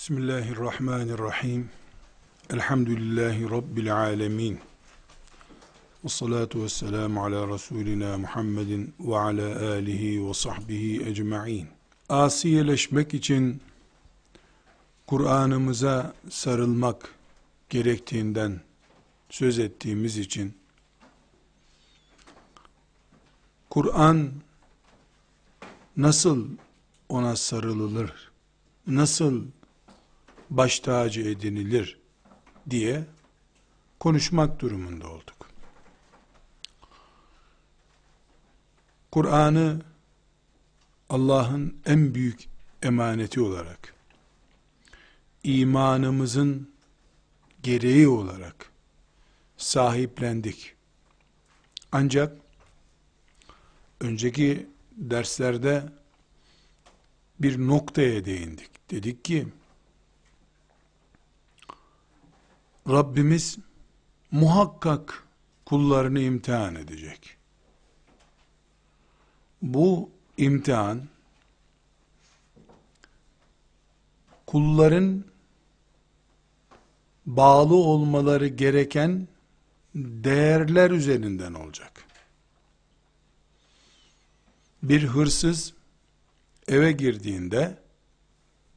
Bismillahirrahmanirrahim. Elhamdülillahi Rabbil alemin. Ve salatu ve selamu ala Resulina Muhammedin ve ala alihi ve sahbihi ecma'in. Asiyeleşmek için Kur'an'ımıza sarılmak gerektiğinden söz ettiğimiz için Kur'an nasıl ona sarılılır, nasıl baş tacı edinilir diye konuşmak durumunda olduk. Kur'an'ı Allah'ın en büyük emaneti olarak, imanımızın gereği olarak sahiplendik. Ancak önceki derslerde bir noktaya değindik. Dedik ki Rabbimiz muhakkak kullarını imtihan edecek. Bu imtihan kulların bağlı olmaları gereken değerler üzerinden olacak. Bir hırsız eve girdiğinde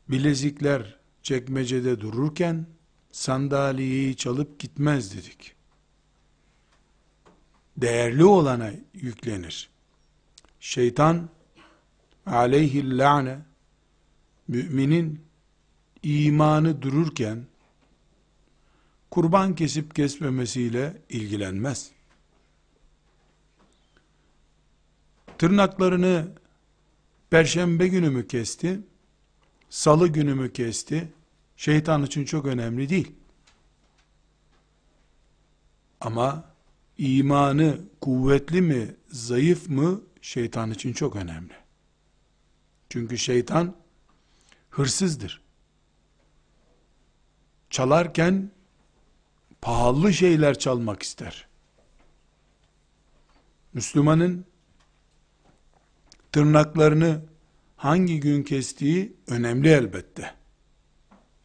bilezikler çekmecede dururken sandalyeyi çalıp gitmez dedik. Değerli olana yüklenir. Şeytan aleyhi la'ne müminin imanı dururken kurban kesip kesmemesiyle ilgilenmez. Tırnaklarını perşembe günü mü kesti, salı günü mü kesti, şeytan için çok önemli değil. Ama imanı kuvvetli mi, zayıf mı şeytan için çok önemli. Çünkü şeytan hırsızdır. Çalarken pahalı şeyler çalmak ister. Müslümanın tırnaklarını hangi gün kestiği önemli elbette.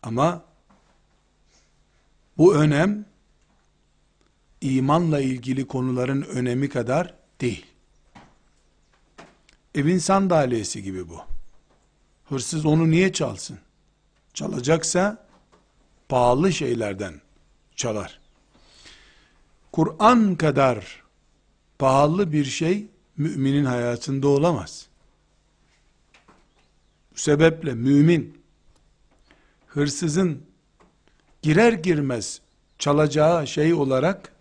Ama bu önem imanla ilgili konuların önemi kadar değil. Evin sandalyesi gibi bu. Hırsız onu niye çalsın? Çalacaksa pahalı şeylerden çalar. Kur'an kadar pahalı bir şey müminin hayatında olamaz. Bu sebeple mümin hırsızın girer girmez çalacağı şey olarak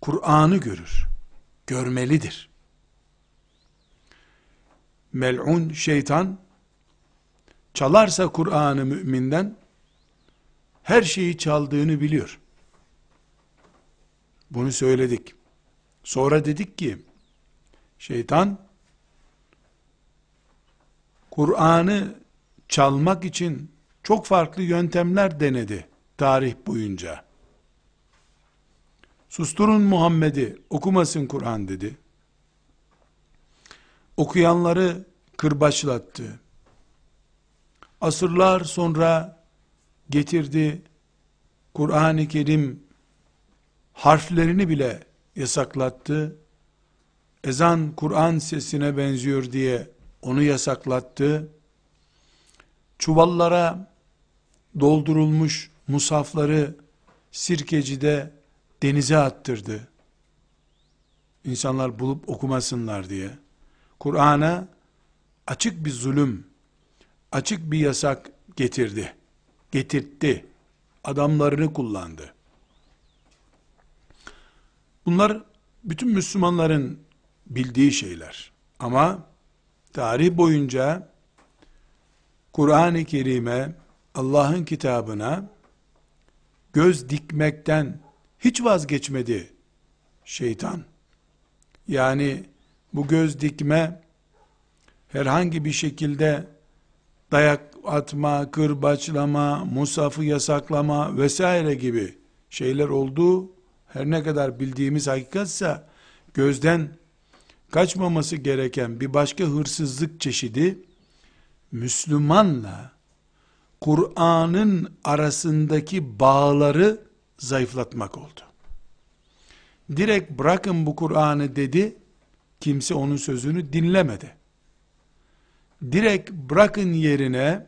Kur'an'ı görür. Görmelidir. Mel'un şeytan çalarsa Kur'an'ı müminden her şeyi çaldığını biliyor. Bunu söyledik. Sonra dedik ki şeytan Kur'an'ı çalmak için çok farklı yöntemler denedi tarih boyunca. Susturun Muhammed'i, okumasın Kur'an dedi. Okuyanları kırbaçlattı. Asırlar sonra getirdi Kur'an-ı Kerim harflerini bile yasaklattı. Ezan Kur'an sesine benziyor diye onu yasaklattı çuvallara doldurulmuş musafları sirkecide denize attırdı. İnsanlar bulup okumasınlar diye. Kur'an'a açık bir zulüm, açık bir yasak getirdi. Getirtti. Adamlarını kullandı. Bunlar bütün Müslümanların bildiği şeyler. Ama tarih boyunca Kur'an-ı Kerim'e, Allah'ın kitabına göz dikmekten hiç vazgeçmedi şeytan. Yani bu göz dikme herhangi bir şekilde dayak atma, kırbaçlama, musafı yasaklama vesaire gibi şeyler olduğu her ne kadar bildiğimiz hakikatsa gözden kaçmaması gereken bir başka hırsızlık çeşidi Müslümanla Kur'an'ın arasındaki bağları zayıflatmak oldu. Direkt bırakın bu Kur'an'ı dedi, kimse onun sözünü dinlemedi. Direkt bırakın yerine,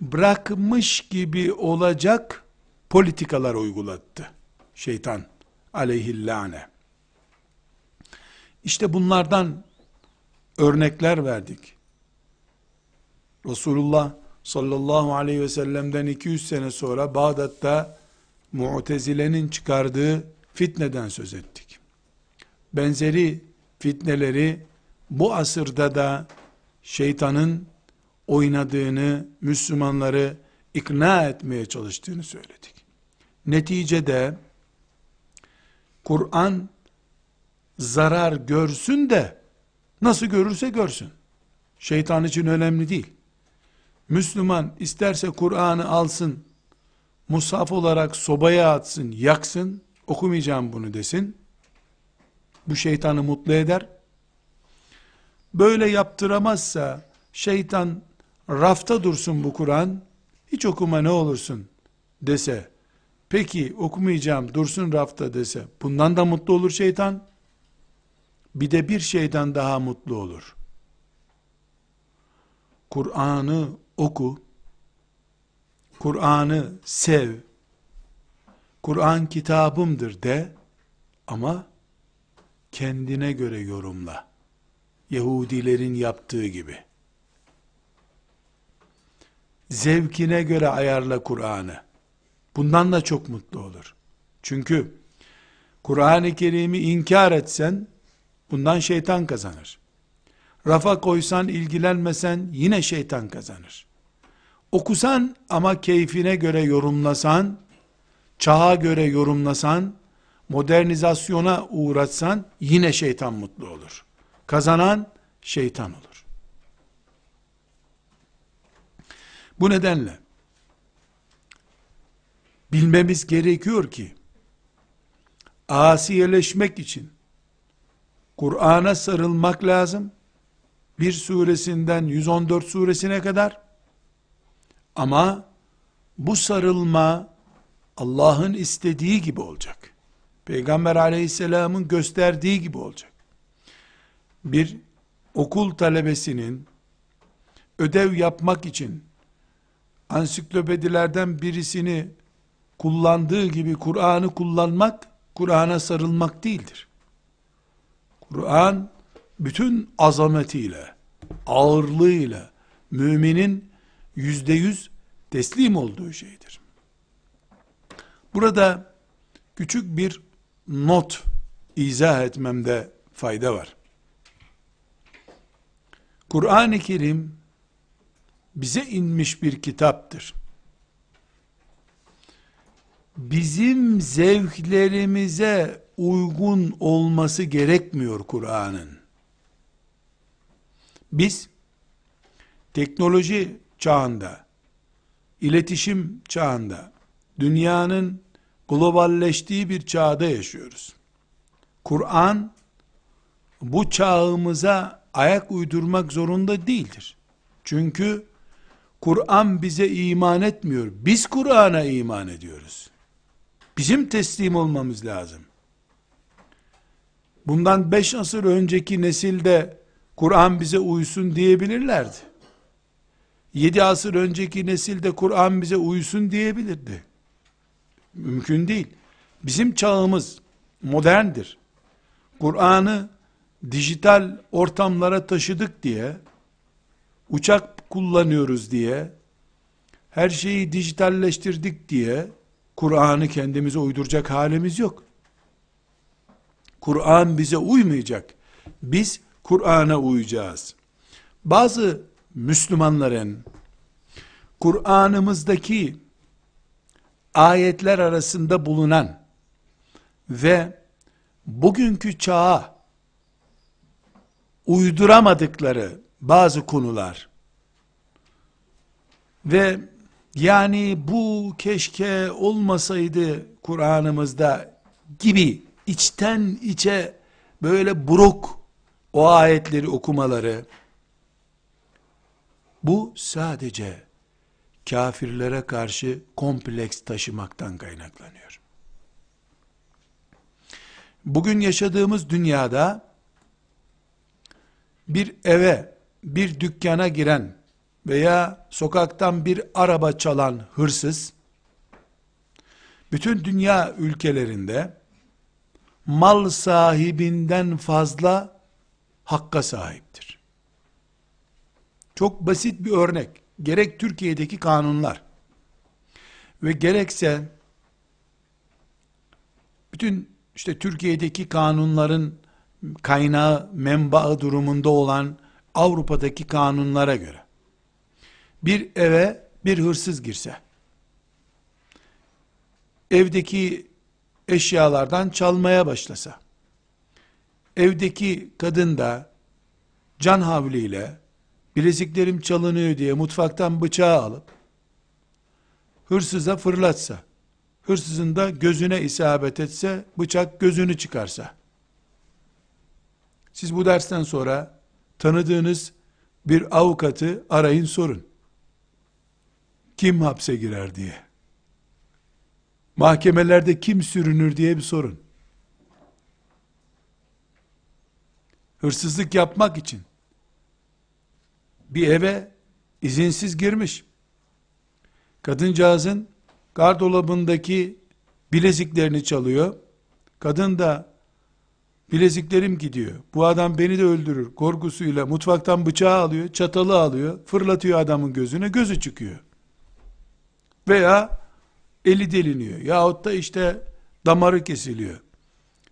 bırakmış gibi olacak politikalar uygulattı. Şeytan aleyhillâne. İşte bunlardan örnekler verdik. Resulullah sallallahu aleyhi ve sellem'den 200 sene sonra Bağdat'ta Mu'tezile'nin çıkardığı fitneden söz ettik. Benzeri fitneleri bu asırda da şeytanın oynadığını, Müslümanları ikna etmeye çalıştığını söyledik. Neticede Kur'an zarar görsün de nasıl görürse görsün. Şeytan için önemli değil. Müslüman isterse Kur'an'ı alsın, mushaf olarak sobaya atsın, yaksın, okumayacağım bunu desin. Bu şeytanı mutlu eder. Böyle yaptıramazsa şeytan rafta dursun bu Kur'an, hiç okuma ne olursun dese, peki okumayacağım dursun rafta dese, bundan da mutlu olur şeytan. Bir de bir şeyden daha mutlu olur. Kur'an'ı oku, Kur'an'ı sev, Kur'an kitabımdır de, ama kendine göre yorumla. Yahudilerin yaptığı gibi. Zevkine göre ayarla Kur'an'ı. Bundan da çok mutlu olur. Çünkü Kur'an-ı Kerim'i inkar etsen, bundan şeytan kazanır. Rafa koysan, ilgilenmesen, yine şeytan kazanır. Okusan ama keyfine göre yorumlasan, çağa göre yorumlasan, modernizasyona uğratsan, yine şeytan mutlu olur. Kazanan şeytan olur. Bu nedenle bilmemiz gerekiyor ki asiyeleşmek için Kur'an'a sarılmak lazım. Bir suresinden 114 suresine kadar ama bu sarılma Allah'ın istediği gibi olacak. Peygamber aleyhisselamın gösterdiği gibi olacak. Bir okul talebesinin ödev yapmak için ansiklopedilerden birisini kullandığı gibi Kur'an'ı kullanmak, Kur'an'a sarılmak değildir. Kur'an bütün azametiyle, ağırlığıyla müminin yüzde yüz teslim olduğu şeydir. Burada küçük bir not izah etmemde fayda var. Kur'an-ı Kerim bize inmiş bir kitaptır. Bizim zevklerimize uygun olması gerekmiyor Kur'an'ın. Biz teknoloji çağında, iletişim çağında, dünyanın globalleştiği bir çağda yaşıyoruz. Kur'an bu çağımıza ayak uydurmak zorunda değildir. Çünkü Kur'an bize iman etmiyor. Biz Kur'an'a iman ediyoruz. Bizim teslim olmamız lazım. Bundan beş asır önceki nesilde Kur'an bize uysun diyebilirlerdi. Yedi asır önceki nesilde Kur'an bize uysun diyebilirdi. Mümkün değil. Bizim çağımız moderndir. Kur'an'ı dijital ortamlara taşıdık diye, uçak kullanıyoruz diye, her şeyi dijitalleştirdik diye, Kur'an'ı kendimize uyduracak halimiz yok. Kur'an bize uymayacak. Biz Kur'an'a uyacağız. Bazı Müslümanların Kur'an'ımızdaki ayetler arasında bulunan ve bugünkü çağa uyduramadıkları bazı konular ve yani bu keşke olmasaydı Kur'an'ımızda gibi içten içe böyle buruk o ayetleri okumaları bu sadece kafirlere karşı kompleks taşımaktan kaynaklanıyor. Bugün yaşadığımız dünyada bir eve, bir dükkana giren veya sokaktan bir araba çalan hırsız, bütün dünya ülkelerinde mal sahibinden fazla hakka sahiptir. Çok basit bir örnek. Gerek Türkiye'deki kanunlar ve gerekse bütün işte Türkiye'deki kanunların kaynağı, menbaı durumunda olan Avrupa'daki kanunlara göre bir eve bir hırsız girse evdeki eşyalardan çalmaya başlasa evdeki kadın da can havliyle bileziklerim çalınıyor diye mutfaktan bıçağı alıp hırsıza fırlatsa hırsızın da gözüne isabet etse bıçak gözünü çıkarsa siz bu dersten sonra tanıdığınız bir avukatı arayın sorun. Kim hapse girer diye. Mahkemelerde kim sürünür diye bir sorun. Hırsızlık yapmak için bir eve izinsiz girmiş. Kadıncağızın gardolabındaki bileziklerini çalıyor. Kadın da bileziklerim gidiyor. Bu adam beni de öldürür korkusuyla mutfaktan bıçağı alıyor, çatalı alıyor, fırlatıyor adamın gözüne, gözü çıkıyor. Veya eli deliniyor. Yahut da işte damarı kesiliyor.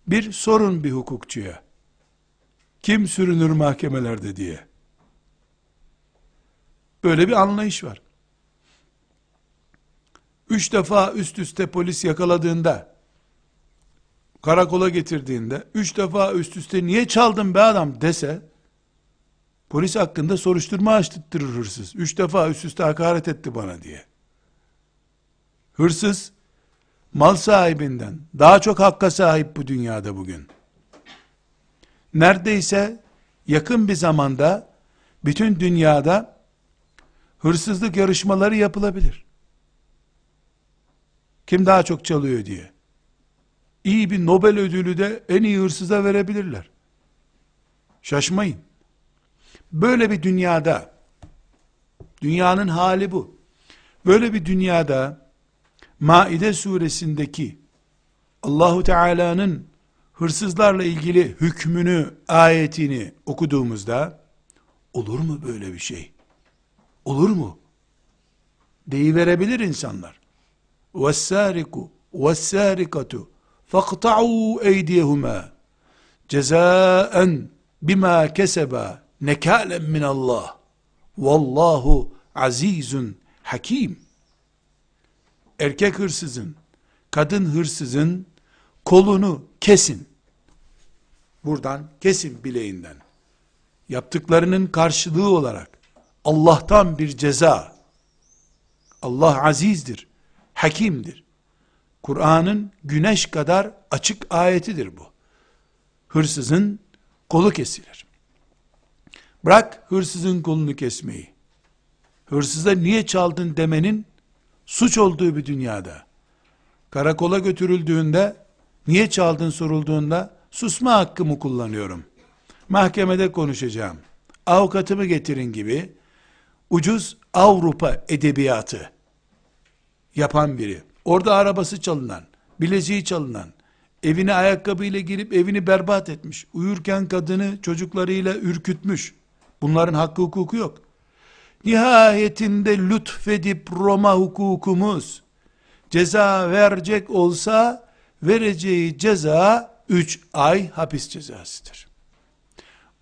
Bir sorun bir hukukçuya. Kim sürünür mahkemelerde diye. Böyle bir anlayış var. Üç defa üst üste polis yakaladığında, karakola getirdiğinde, üç defa üst üste niye çaldın be adam dese, polis hakkında soruşturma açtırır hırsız. Üç defa üst üste hakaret etti bana diye. Hırsız, mal sahibinden daha çok hakka sahip bu dünyada bugün. Neredeyse yakın bir zamanda bütün dünyada hırsızlık yarışmaları yapılabilir. Kim daha çok çalıyor diye. İyi bir Nobel ödülü de en iyi hırsıza verebilirler. Şaşmayın. Böyle bir dünyada, dünyanın hali bu. Böyle bir dünyada, Maide suresindeki Allahu Teala'nın hırsızlarla ilgili hükmünü, ayetini okuduğumuzda olur mu böyle bir şey? Olur mu? Deyiverebilir insanlar. وَالسَّارِقُ وَالسَّارِقَةُ فَاقْطَعُوا اَيْدِيهُمَا cezaen bima keseba nekalen min Allah. Vallahu azizun hakim. Erkek hırsızın, kadın hırsızın kolunu kesin. Buradan kesin bileğinden. Yaptıklarının karşılığı olarak Allah'tan bir ceza. Allah azizdir, hakimdir. Kur'an'ın güneş kadar açık ayetidir bu. Hırsızın kolu kesilir. Bırak hırsızın kolunu kesmeyi. Hırsıza niye çaldın demenin suç olduğu bir dünyada. Karakola götürüldüğünde niye çaldın sorulduğunda susma hakkımı kullanıyorum. Mahkemede konuşacağım. Avukatımı getirin gibi ucuz Avrupa edebiyatı yapan biri. Orada arabası çalınan, bileziği çalınan, evine ayakkabıyla girip evini berbat etmiş. Uyurken kadını çocuklarıyla ürkütmüş. Bunların hakkı hukuku yok. Nihayetinde lütfedip Roma hukukumuz ceza verecek olsa vereceği ceza 3 ay hapis cezasıdır.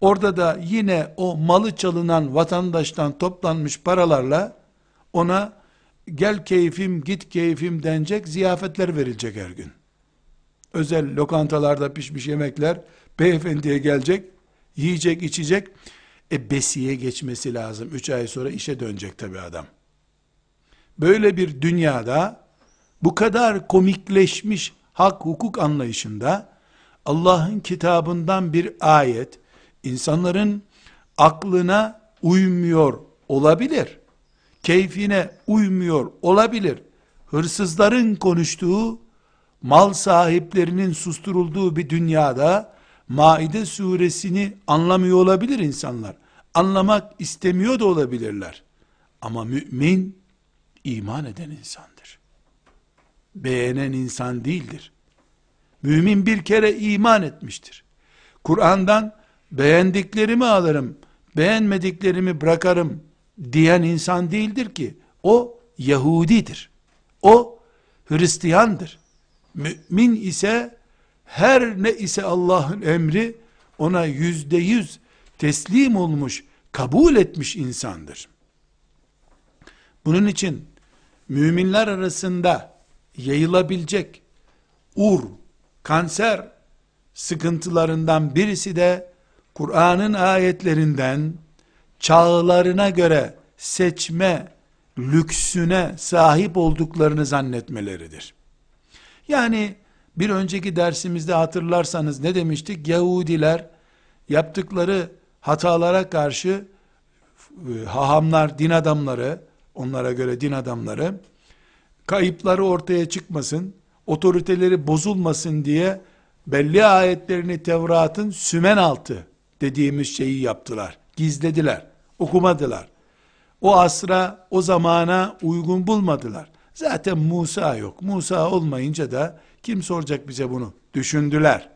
Orada da yine o malı çalınan vatandaştan toplanmış paralarla ona gel keyfim git keyfim denecek ziyafetler verilecek her gün. Özel lokantalarda pişmiş yemekler beyefendiye gelecek, yiyecek içecek. E besiye geçmesi lazım. Üç ay sonra işe dönecek tabi adam. Böyle bir dünyada bu kadar komikleşmiş hak hukuk anlayışında Allah'ın kitabından bir ayet insanların aklına uymuyor olabilir. keyfine uymuyor olabilir. Hırsızların konuştuğu, mal sahiplerinin susturulduğu bir dünyada Maide suresini anlamıyor olabilir insanlar. Anlamak istemiyor da olabilirler. Ama mümin iman eden insandır. Beğenen insan değildir. Mümin bir kere iman etmiştir. Kur'an'dan beğendiklerimi alırım, beğenmediklerimi bırakarım diyen insan değildir ki. O Yahudidir. O Hristiyandır. Mümin ise her ne ise Allah'ın emri ona yüzde yüz teslim olmuş, kabul etmiş insandır. Bunun için müminler arasında yayılabilecek ur, kanser sıkıntılarından birisi de Kur'an'ın ayetlerinden çağlarına göre seçme lüksüne sahip olduklarını zannetmeleridir. Yani bir önceki dersimizde hatırlarsanız ne demiştik? Yahudiler yaptıkları hatalara karşı e, hahamlar, din adamları, onlara göre din adamları, kayıpları ortaya çıkmasın, otoriteleri bozulmasın diye belli ayetlerini Tevrat'ın sümen altı dediğimiz şeyi yaptılar. Gizlediler, okumadılar. O asra, o zamana uygun bulmadılar. Zaten Musa yok. Musa olmayınca da kim soracak bize bunu? Düşündüler.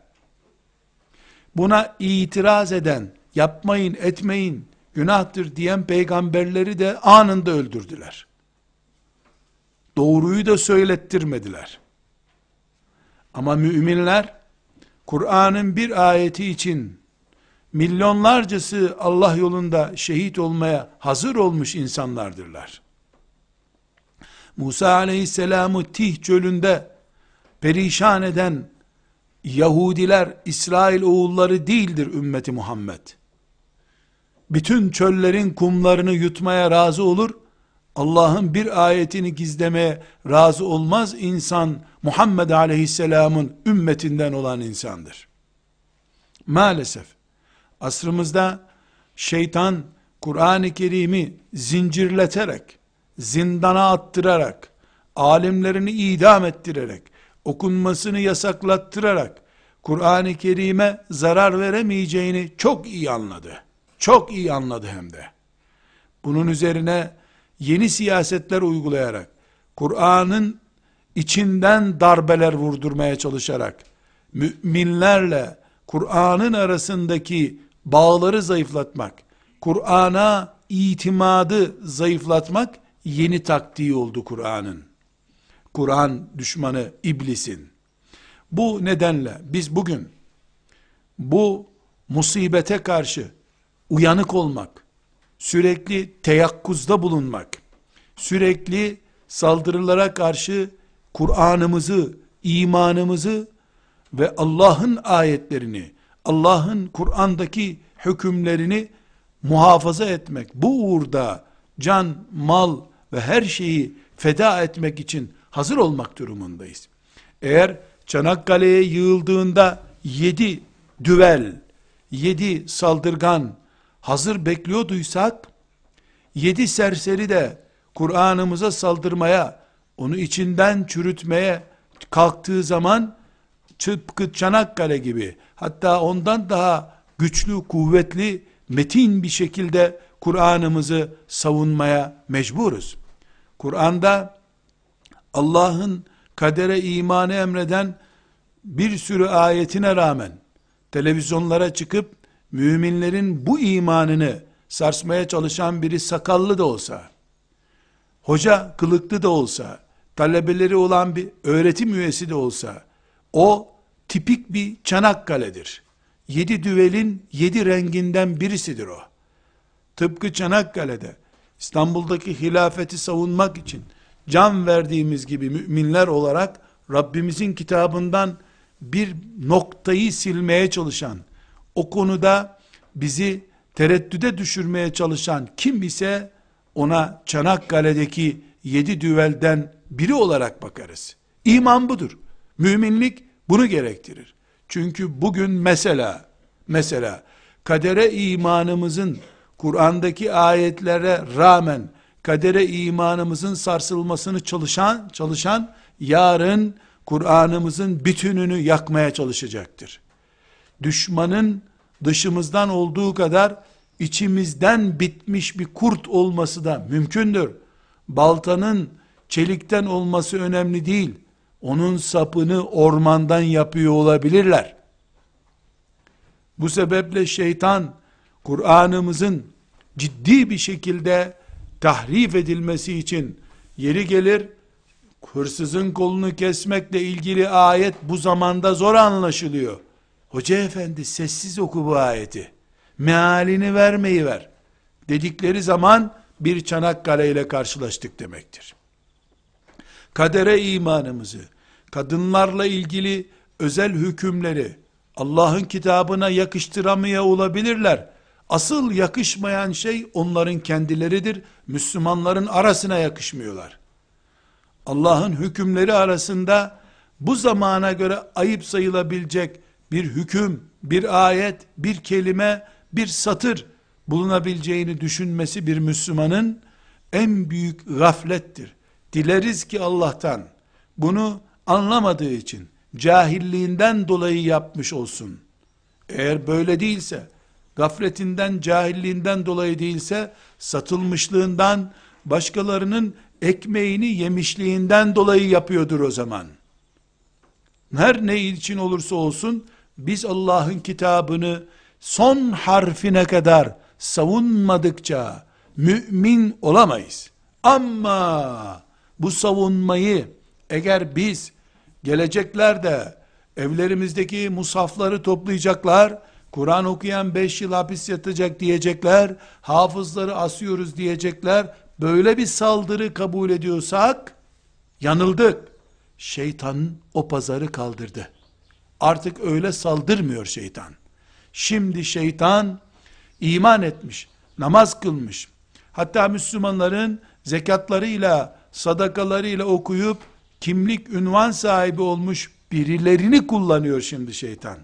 Buna itiraz eden, yapmayın, etmeyin, günahtır diyen peygamberleri de anında öldürdüler. Doğruyu da söylettirmediler. Ama müminler, Kur'an'ın bir ayeti için, milyonlarcası Allah yolunda şehit olmaya hazır olmuş insanlardırlar. Musa aleyhisselamı Tih çölünde perişan eden Yahudiler İsrail oğulları değildir ümmeti Muhammed. Bütün çöllerin kumlarını yutmaya razı olur, Allah'ın bir ayetini gizlemeye razı olmaz insan Muhammed Aleyhisselam'ın ümmetinden olan insandır. Maalesef asrımızda şeytan Kur'an-ı Kerim'i zincirleterek, zindana attırarak, alimlerini idam ettirerek, okunmasını yasaklattırarak Kur'an-ı Kerim'e zarar veremeyeceğini çok iyi anladı. Çok iyi anladı hem de. Bunun üzerine yeni siyasetler uygulayarak Kur'an'ın içinden darbeler vurdurmaya çalışarak müminlerle Kur'an'ın arasındaki bağları zayıflatmak, Kur'an'a itimadı zayıflatmak yeni taktiği oldu Kur'an'ın. Kur'an düşmanı iblisin. Bu nedenle biz bugün bu musibete karşı uyanık olmak, sürekli teyakkuzda bulunmak, sürekli saldırılara karşı Kur'an'ımızı, imanımızı ve Allah'ın ayetlerini, Allah'ın Kur'an'daki hükümlerini muhafaza etmek, bu uğurda can, mal ve her şeyi feda etmek için hazır olmak durumundayız. Eğer Çanakkale'ye yığıldığında yedi düvel, yedi saldırgan hazır bekliyorduysak, yedi serseri de Kur'an'ımıza saldırmaya, onu içinden çürütmeye kalktığı zaman, tıpkı Çanakkale gibi, hatta ondan daha güçlü, kuvvetli, metin bir şekilde Kur'an'ımızı savunmaya mecburuz. Kur'an'da Allah'ın kadere imanı emreden bir sürü ayetine rağmen televizyonlara çıkıp müminlerin bu imanını sarsmaya çalışan biri sakallı da olsa, hoca kılıklı da olsa, talebeleri olan bir öğretim üyesi de olsa, o tipik bir Çanakkale'dir. Yedi düvelin yedi renginden birisidir o. Tıpkı Çanakkale'de İstanbul'daki hilafeti savunmak için can verdiğimiz gibi müminler olarak Rabbimizin kitabından bir noktayı silmeye çalışan, o konuda bizi tereddüde düşürmeye çalışan kim ise ona Çanakkale'deki yedi düvelden biri olarak bakarız. İman budur. Müminlik bunu gerektirir. Çünkü bugün mesela, mesela kadere imanımızın Kur'an'daki ayetlere rağmen kadere imanımızın sarsılmasını çalışan, çalışan yarın Kur'an'ımızın bütününü yakmaya çalışacaktır. Düşmanın dışımızdan olduğu kadar içimizden bitmiş bir kurt olması da mümkündür. Baltanın çelikten olması önemli değil. Onun sapını ormandan yapıyor olabilirler. Bu sebeple şeytan Kur'an'ımızın ciddi bir şekilde tahrif edilmesi için yeri gelir hırsızın kolunu kesmekle ilgili ayet bu zamanda zor anlaşılıyor. Hoca efendi sessiz oku bu ayeti. Mealini vermeyi ver. Dedikleri zaman bir Çanakkale ile karşılaştık demektir. Kadere imanımızı, kadınlarla ilgili özel hükümleri Allah'ın kitabına yakıştıramaya olabilirler. Asıl yakışmayan şey onların kendileridir. Müslümanların arasına yakışmıyorlar. Allah'ın hükümleri arasında bu zamana göre ayıp sayılabilecek bir hüküm, bir ayet, bir kelime, bir satır bulunabileceğini düşünmesi bir Müslümanın en büyük gaflettir. Dileriz ki Allah'tan bunu anlamadığı için cahilliğinden dolayı yapmış olsun. Eğer böyle değilse, gafletinden, cahilliğinden dolayı değilse, satılmışlığından, başkalarının ekmeğini yemişliğinden dolayı yapıyordur o zaman. Her ne için olursa olsun, biz Allah'ın kitabını son harfine kadar savunmadıkça mümin olamayız. Ama bu savunmayı eğer biz Geleceklerde evlerimizdeki musafları toplayacaklar, Kur'an okuyan 5 yıl hapis yatacak diyecekler, hafızları asıyoruz diyecekler, böyle bir saldırı kabul ediyorsak, yanıldık. Şeytan o pazarı kaldırdı. Artık öyle saldırmıyor şeytan. Şimdi şeytan iman etmiş, namaz kılmış. Hatta Müslümanların zekatlarıyla, sadakalarıyla okuyup kimlik, ünvan sahibi olmuş birilerini kullanıyor şimdi şeytan.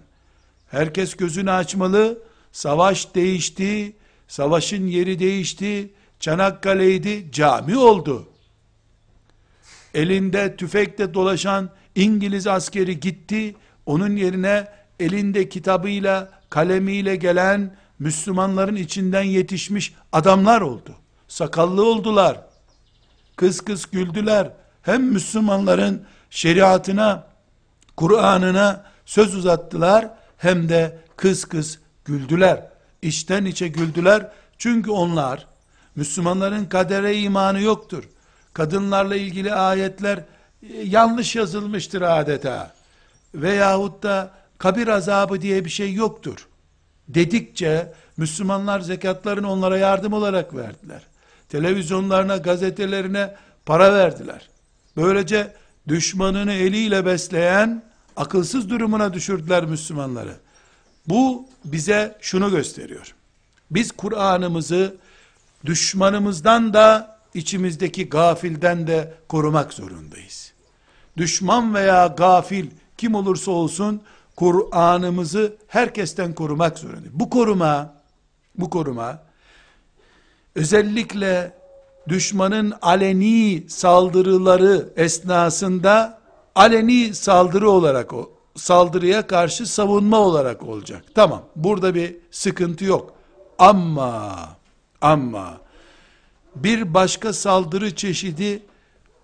Herkes gözünü açmalı. Savaş değişti. Savaşın yeri değişti. Çanakkale'ydi, cami oldu. Elinde tüfekle dolaşan İngiliz askeri gitti. Onun yerine elinde kitabıyla, kalemiyle gelen Müslümanların içinden yetişmiş adamlar oldu. Sakallı oldular. Kız kız güldüler hem Müslümanların şeriatına, Kur'an'ına söz uzattılar, hem de kız kız güldüler. İçten içe güldüler. Çünkü onlar, Müslümanların kadere imanı yoktur. Kadınlarla ilgili ayetler e, yanlış yazılmıştır adeta. Veyahut da kabir azabı diye bir şey yoktur. Dedikçe Müslümanlar zekatlarını onlara yardım olarak verdiler. Televizyonlarına, gazetelerine para verdiler. Böylece düşmanını eliyle besleyen akılsız durumuna düşürdüler Müslümanları. Bu bize şunu gösteriyor. Biz Kur'an'ımızı düşmanımızdan da içimizdeki gafilden de korumak zorundayız. Düşman veya gafil kim olursa olsun Kur'an'ımızı herkesten korumak zorundayız. Bu koruma bu koruma özellikle düşmanın aleni saldırıları esnasında aleni saldırı olarak o saldırıya karşı savunma olarak olacak. Tamam. Burada bir sıkıntı yok. Ama ama bir başka saldırı çeşidi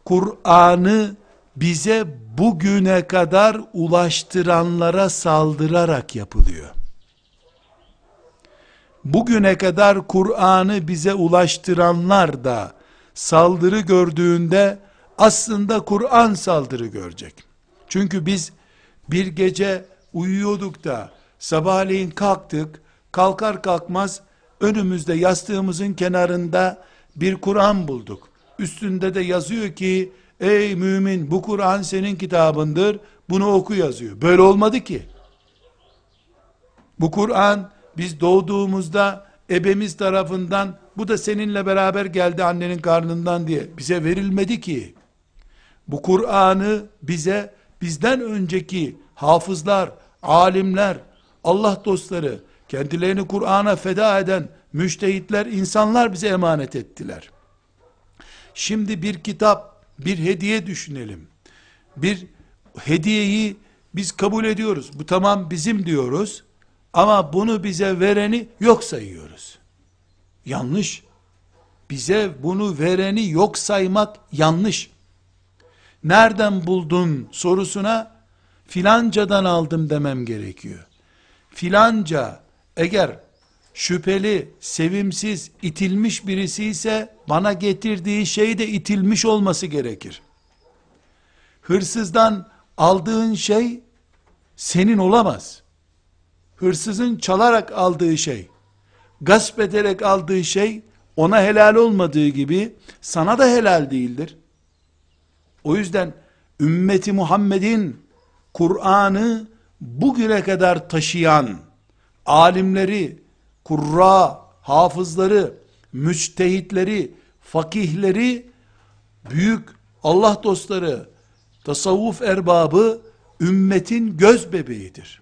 Kur'an'ı bize bugüne kadar ulaştıranlara saldırarak yapılıyor bugüne kadar Kur'an'ı bize ulaştıranlar da saldırı gördüğünde aslında Kur'an saldırı görecek. Çünkü biz bir gece uyuyorduk da sabahleyin kalktık, kalkar kalkmaz önümüzde yastığımızın kenarında bir Kur'an bulduk. Üstünde de yazıyor ki ey mümin bu Kur'an senin kitabındır bunu oku yazıyor. Böyle olmadı ki. Bu Kur'an biz doğduğumuzda ebemiz tarafından bu da seninle beraber geldi annenin karnından diye bize verilmedi ki. Bu Kur'an'ı bize bizden önceki hafızlar, alimler, Allah dostları, kendilerini Kur'an'a feda eden müştehitler, insanlar bize emanet ettiler. Şimdi bir kitap, bir hediye düşünelim. Bir hediyeyi biz kabul ediyoruz. Bu tamam bizim diyoruz. Ama bunu bize vereni yok sayıyoruz. Yanlış. Bize bunu vereni yok saymak yanlış. Nereden buldun sorusuna filancadan aldım demem gerekiyor. Filanca eğer şüpheli, sevimsiz, itilmiş birisi ise bana getirdiği şey de itilmiş olması gerekir. Hırsızdan aldığın şey senin olamaz. Hırsızın çalarak aldığı şey, gasp ederek aldığı şey ona helal olmadığı gibi sana da helal değildir. O yüzden ümmeti Muhammed'in Kur'an'ı bugüne kadar taşıyan alimleri, kurra, hafızları, müçtehitleri, fakihleri, büyük Allah dostları, tasavvuf erbabı ümmetin göz bebeğidir.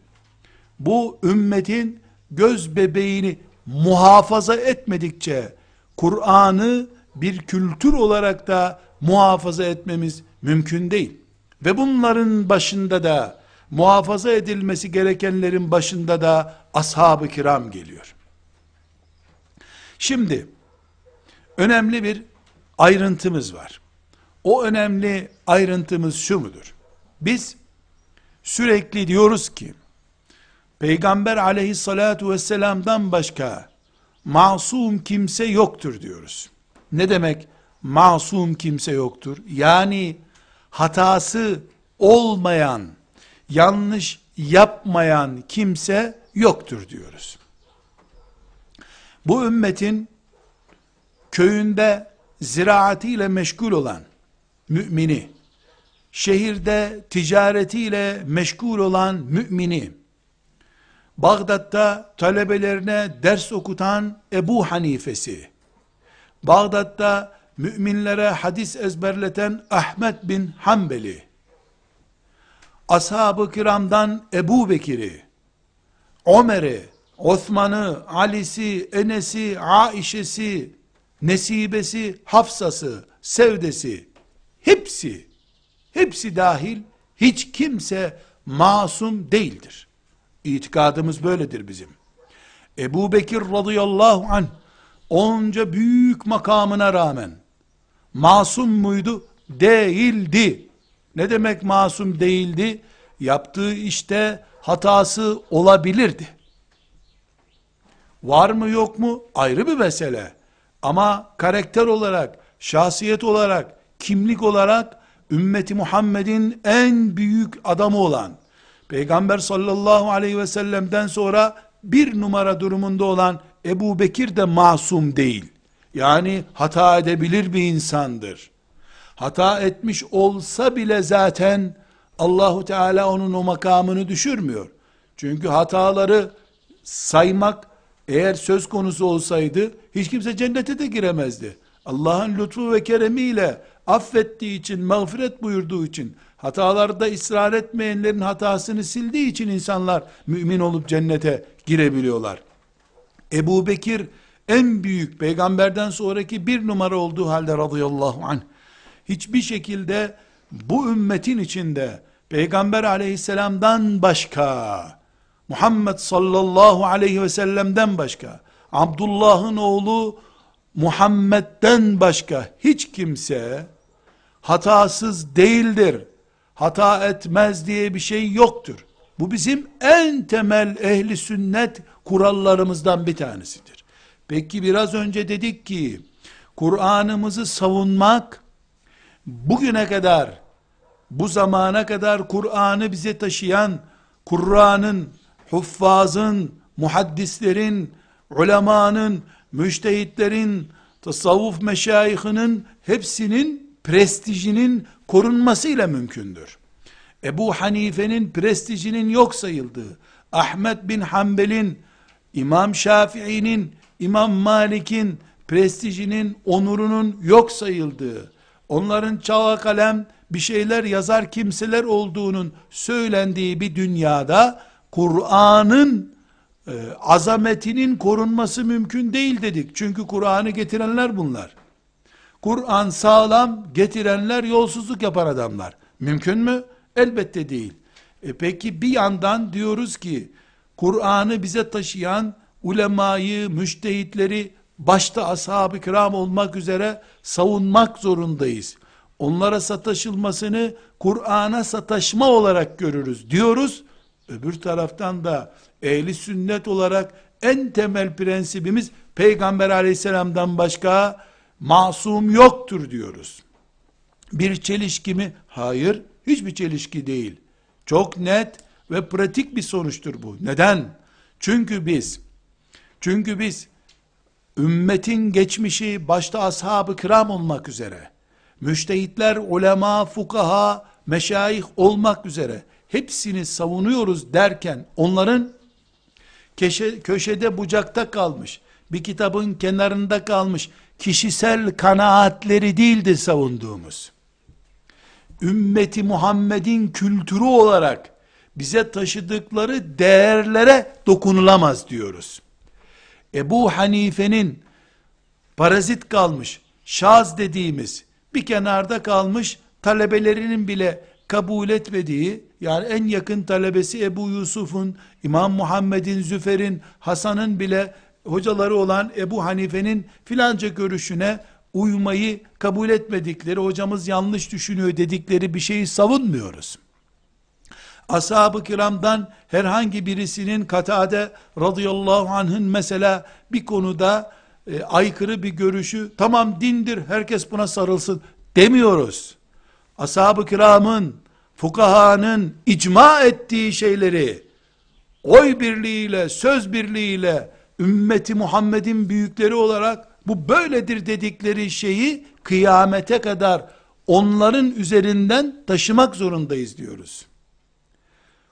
Bu ümmetin göz bebeğini muhafaza etmedikçe Kur'an'ı bir kültür olarak da muhafaza etmemiz mümkün değil. Ve bunların başında da muhafaza edilmesi gerekenlerin başında da ashab-ı kiram geliyor. Şimdi önemli bir ayrıntımız var. O önemli ayrıntımız şu mudur? Biz sürekli diyoruz ki Peygamber aleyhissalatu vesselam'dan başka masum kimse yoktur diyoruz. Ne demek masum kimse yoktur? Yani hatası olmayan, yanlış yapmayan kimse yoktur diyoruz. Bu ümmetin köyünde ziraatiyle meşgul olan mümini, şehirde ticaretiyle meşgul olan mümini, Bağdat'ta talebelerine ders okutan Ebu Hanifesi, Bağdat'ta müminlere hadis ezberleten Ahmet bin Hanbeli, ashab-ı kiramdan Ebu Bekir'i, Ömer'i, Osman'ı, Ali'si, Enes'i, Aişe'si, Nesibesi, Hafsa'sı, Sevdesi, hepsi, hepsi dahil, hiç kimse masum değildir. İtikadımız böyledir bizim. Ebu Bekir radıyallahu anh, onca büyük makamına rağmen, masum muydu? Değildi. Ne demek masum değildi? Yaptığı işte hatası olabilirdi. Var mı yok mu? Ayrı bir mesele. Ama karakter olarak, şahsiyet olarak, kimlik olarak ümmeti Muhammed'in en büyük adamı olan, Peygamber sallallahu aleyhi ve sellem'den sonra bir numara durumunda olan Ebu Bekir de masum değil. Yani hata edebilir bir insandır. Hata etmiş olsa bile zaten Allahu Teala onun o makamını düşürmüyor. Çünkü hataları saymak eğer söz konusu olsaydı hiç kimse cennete de giremezdi. Allah'ın lütfu ve keremiyle affettiği için, mağfiret buyurduğu için, hatalarda ısrar etmeyenlerin hatasını sildiği için insanlar mümin olup cennete girebiliyorlar. Ebu Bekir en büyük peygamberden sonraki bir numara olduğu halde radıyallahu anh hiçbir şekilde bu ümmetin içinde peygamber aleyhisselamdan başka Muhammed sallallahu aleyhi ve sellem'den başka Abdullah'ın oğlu Muhammed'den başka hiç kimse hatasız değildir. Hata etmez diye bir şey yoktur. Bu bizim en temel ehli sünnet kurallarımızdan bir tanesidir. Peki biraz önce dedik ki Kur'an'ımızı savunmak bugüne kadar bu zamana kadar Kur'an'ı bize taşıyan Kur'an'ın, huffazın, muhaddislerin, ulemanın, müştehitlerin, tasavvuf meşayihinin hepsinin prestijinin korunmasıyla mümkündür. Ebu Hanife'nin prestijinin yok sayıldığı, Ahmet bin Hanbel'in, İmam Şafii'nin, İmam Malik'in prestijinin, onurunun yok sayıldığı, onların çağa kalem bir şeyler yazar kimseler olduğunun söylendiği bir dünyada, Kur'an'ın e, azametinin korunması mümkün değil dedik. Çünkü Kur'an'ı getirenler bunlar. Kur'an sağlam getirenler yolsuzluk yapan adamlar. Mümkün mü? Elbette değil. E peki bir yandan diyoruz ki Kur'an'ı bize taşıyan ulemayı, müştehitleri başta ashab-ı kiram olmak üzere savunmak zorundayız. Onlara sataşılmasını Kur'an'a sataşma olarak görürüz diyoruz. Öbür taraftan da ehli sünnet olarak en temel prensibimiz Peygamber aleyhisselamdan başka masum yoktur diyoruz. Bir çelişki mi? Hayır, hiçbir çelişki değil. Çok net ve pratik bir sonuçtur bu. Neden? Çünkü biz çünkü biz ümmetin geçmişi başta ashab-ı kiram olmak üzere müştehitler, ulema, fukaha, meşayih olmak üzere hepsini savunuyoruz derken onların köşe, köşede bucakta kalmış, bir kitabın kenarında kalmış kişisel kanaatleri değildir savunduğumuz. Ümmeti Muhammed'in kültürü olarak bize taşıdıkları değerlere dokunulamaz diyoruz. Ebu Hanife'nin parazit kalmış, şaz dediğimiz, bir kenarda kalmış, talebelerinin bile kabul etmediği, yani en yakın talebesi Ebu Yusuf'un, İmam Muhammed'in, Züfer'in, Hasan'ın bile hocaları olan Ebu Hanife'nin filanca görüşüne uymayı kabul etmedikleri, hocamız yanlış düşünüyor dedikleri bir şeyi savunmuyoruz. Ashab-ı kiramdan herhangi birisinin Katade radıyallahu anh'ın mesela bir konuda e, aykırı bir görüşü, tamam dindir, herkes buna sarılsın demiyoruz. Ashab-ı kiramın, fukahanın icma ettiği şeyleri, oy birliğiyle, söz birliğiyle, ümmeti Muhammed'in büyükleri olarak bu böyledir dedikleri şeyi kıyamete kadar onların üzerinden taşımak zorundayız diyoruz.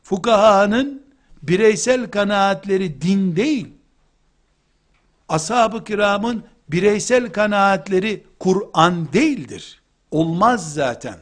Fukahanın bireysel kanaatleri din değil. Ashab-ı kiramın bireysel kanaatleri Kur'an değildir. Olmaz zaten.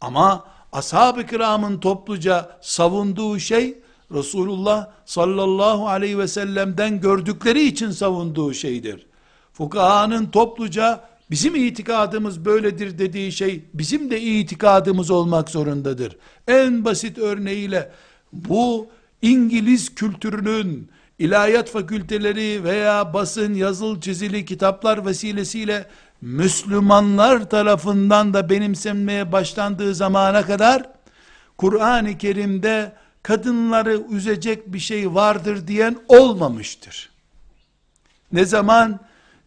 Ama ashab-ı kiramın topluca savunduğu şey Resulullah sallallahu aleyhi ve sellem'den gördükleri için savunduğu şeydir. Fukahanın topluca bizim itikadımız böyledir dediği şey bizim de itikadımız olmak zorundadır. En basit örneğiyle bu İngiliz kültürünün ilahiyat fakülteleri veya basın yazılı çizili kitaplar vesilesiyle Müslümanlar tarafından da benimsenmeye başlandığı zamana kadar Kur'an-ı Kerim'de kadınları üzecek bir şey vardır diyen olmamıştır. Ne zaman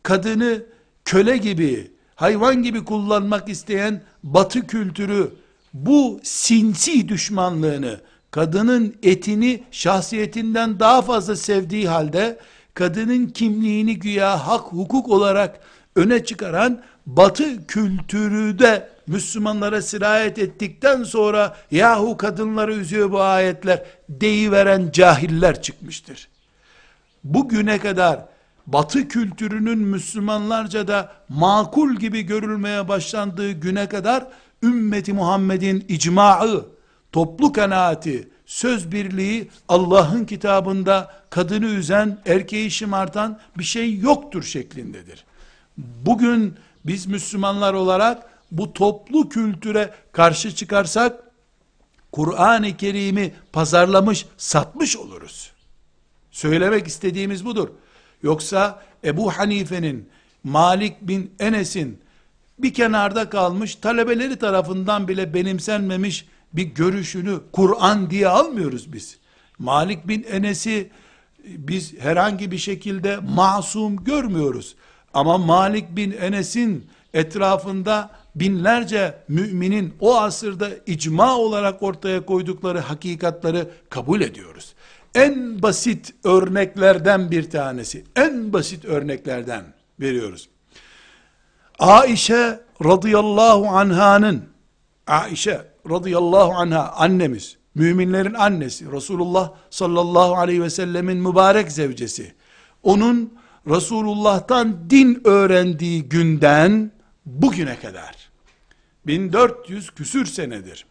kadını köle gibi, hayvan gibi kullanmak isteyen batı kültürü bu sinsi düşmanlığını, kadının etini şahsiyetinden daha fazla sevdiği halde, kadının kimliğini güya hak hukuk olarak öne çıkaran batı kültürü de Müslümanlara sirayet ettikten sonra yahu kadınları üzüyor bu ayetler deyiveren cahiller çıkmıştır. Bugüne kadar batı kültürünün Müslümanlarca da makul gibi görülmeye başlandığı güne kadar ümmeti Muhammed'in icmaı, toplu kanaati, söz birliği Allah'ın kitabında kadını üzen, erkeği şımartan bir şey yoktur şeklindedir. Bugün biz Müslümanlar olarak bu toplu kültüre karşı çıkarsak Kur'an-ı Kerim'i pazarlamış, satmış oluruz. Söylemek istediğimiz budur. Yoksa Ebu Hanife'nin, Malik bin Enes'in bir kenarda kalmış, talebeleri tarafından bile benimsenmemiş bir görüşünü Kur'an diye almıyoruz biz. Malik bin Enes'i biz herhangi bir şekilde masum görmüyoruz. Ama Malik bin Enes'in etrafında binlerce müminin o asırda icma olarak ortaya koydukları hakikatları kabul ediyoruz. En basit örneklerden bir tanesi, en basit örneklerden veriyoruz. Aişe radıyallahu anhanın, Aişe radıyallahu anha annemiz, müminlerin annesi, Resulullah sallallahu aleyhi ve sellemin mübarek zevcesi, onun Resulullah'tan din öğrendiği günden bugüne kadar 1400 küsür senedir.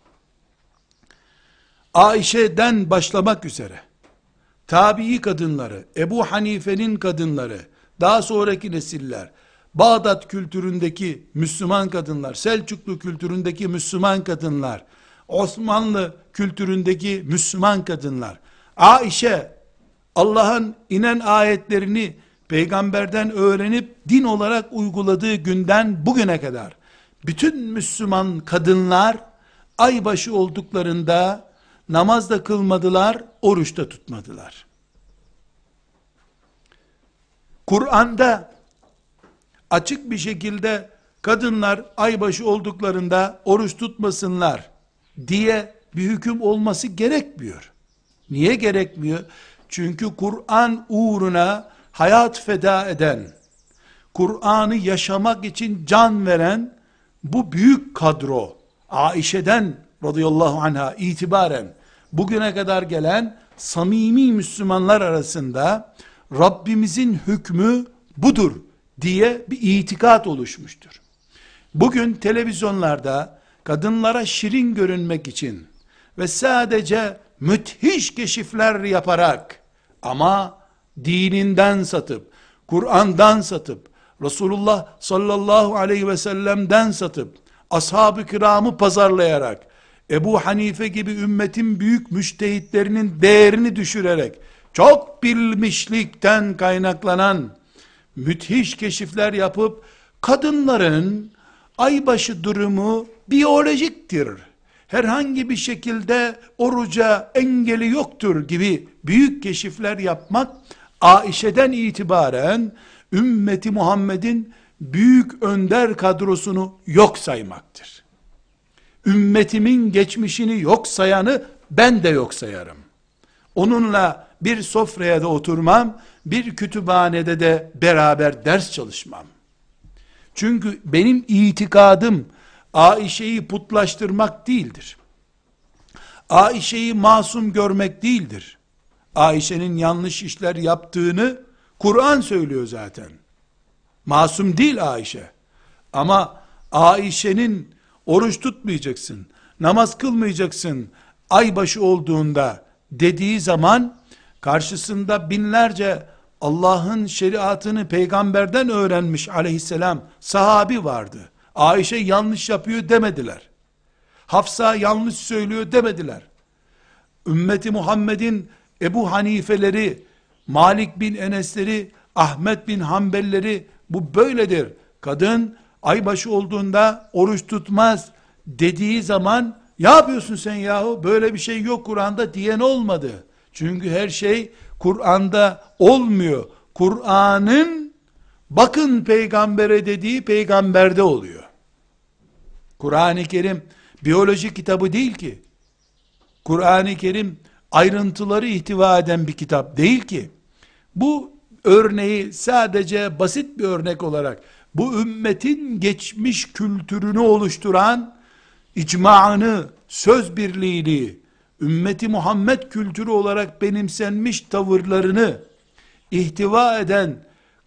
Ayşe'den başlamak üzere. Tabii kadınları, Ebu Hanife'nin kadınları, daha sonraki nesiller, Bağdat kültüründeki Müslüman kadınlar, Selçuklu kültüründeki Müslüman kadınlar, Osmanlı kültüründeki Müslüman kadınlar, Aişe, Allah'ın inen ayetlerini peygamberden öğrenip din olarak uyguladığı günden bugüne kadar bütün Müslüman kadınlar aybaşı olduklarında namaz da kılmadılar, oruç da tutmadılar. Kur'an'da açık bir şekilde kadınlar aybaşı olduklarında oruç tutmasınlar diye bir hüküm olması gerekmiyor. Niye gerekmiyor? Çünkü Kur'an uğruna hayat feda eden, Kur'an'ı yaşamak için can veren bu büyük kadro, Aişe'den radıyallahu anha itibaren bugüne kadar gelen samimi Müslümanlar arasında Rabbimizin hükmü budur diye bir itikat oluşmuştur. Bugün televizyonlarda kadınlara şirin görünmek için ve sadece müthiş keşifler yaparak ama dininden satıp, Kur'an'dan satıp, Resulullah sallallahu aleyhi ve sellem'den satıp, ashab-ı kiramı pazarlayarak, Ebu Hanife gibi ümmetin büyük müştehitlerinin değerini düşürerek, çok bilmişlikten kaynaklanan, müthiş keşifler yapıp, kadınların aybaşı durumu biyolojiktir. Herhangi bir şekilde oruca engeli yoktur gibi büyük keşifler yapmak, Aişe'den itibaren ümmeti Muhammed'in büyük önder kadrosunu yok saymaktır. Ümmetimin geçmişini yok sayanı ben de yok sayarım. Onunla bir sofraya da oturmam, bir kütüphanede de beraber ders çalışmam. Çünkü benim itikadım Aişe'yi putlaştırmak değildir. Aişe'yi masum görmek değildir. Ayşe'nin yanlış işler yaptığını Kur'an söylüyor zaten. Masum değil Ayşe. Ama Ayşe'nin oruç tutmayacaksın, namaz kılmayacaksın, aybaşı olduğunda dediği zaman karşısında binlerce Allah'ın şeriatını peygamberden öğrenmiş aleyhisselam sahabi vardı. Ayşe yanlış yapıyor demediler. Hafsa yanlış söylüyor demediler. Ümmeti Muhammed'in Ebu Hanifeleri, Malik bin Enesleri, Ahmet bin Hanbelleri bu böyledir. Kadın aybaşı olduğunda oruç tutmaz dediği zaman ne yapıyorsun sen yahu böyle bir şey yok Kur'an'da diyen olmadı. Çünkü her şey Kur'an'da olmuyor. Kur'an'ın bakın peygambere dediği peygamberde oluyor. Kur'an-ı Kerim biyoloji kitabı değil ki. Kur'an-ı Kerim ayrıntıları ihtiva eden bir kitap değil ki. Bu örneği sadece basit bir örnek olarak bu ümmetin geçmiş kültürünü oluşturan icmaını, söz birliğini, ümmeti Muhammed kültürü olarak benimsenmiş tavırlarını ihtiva eden,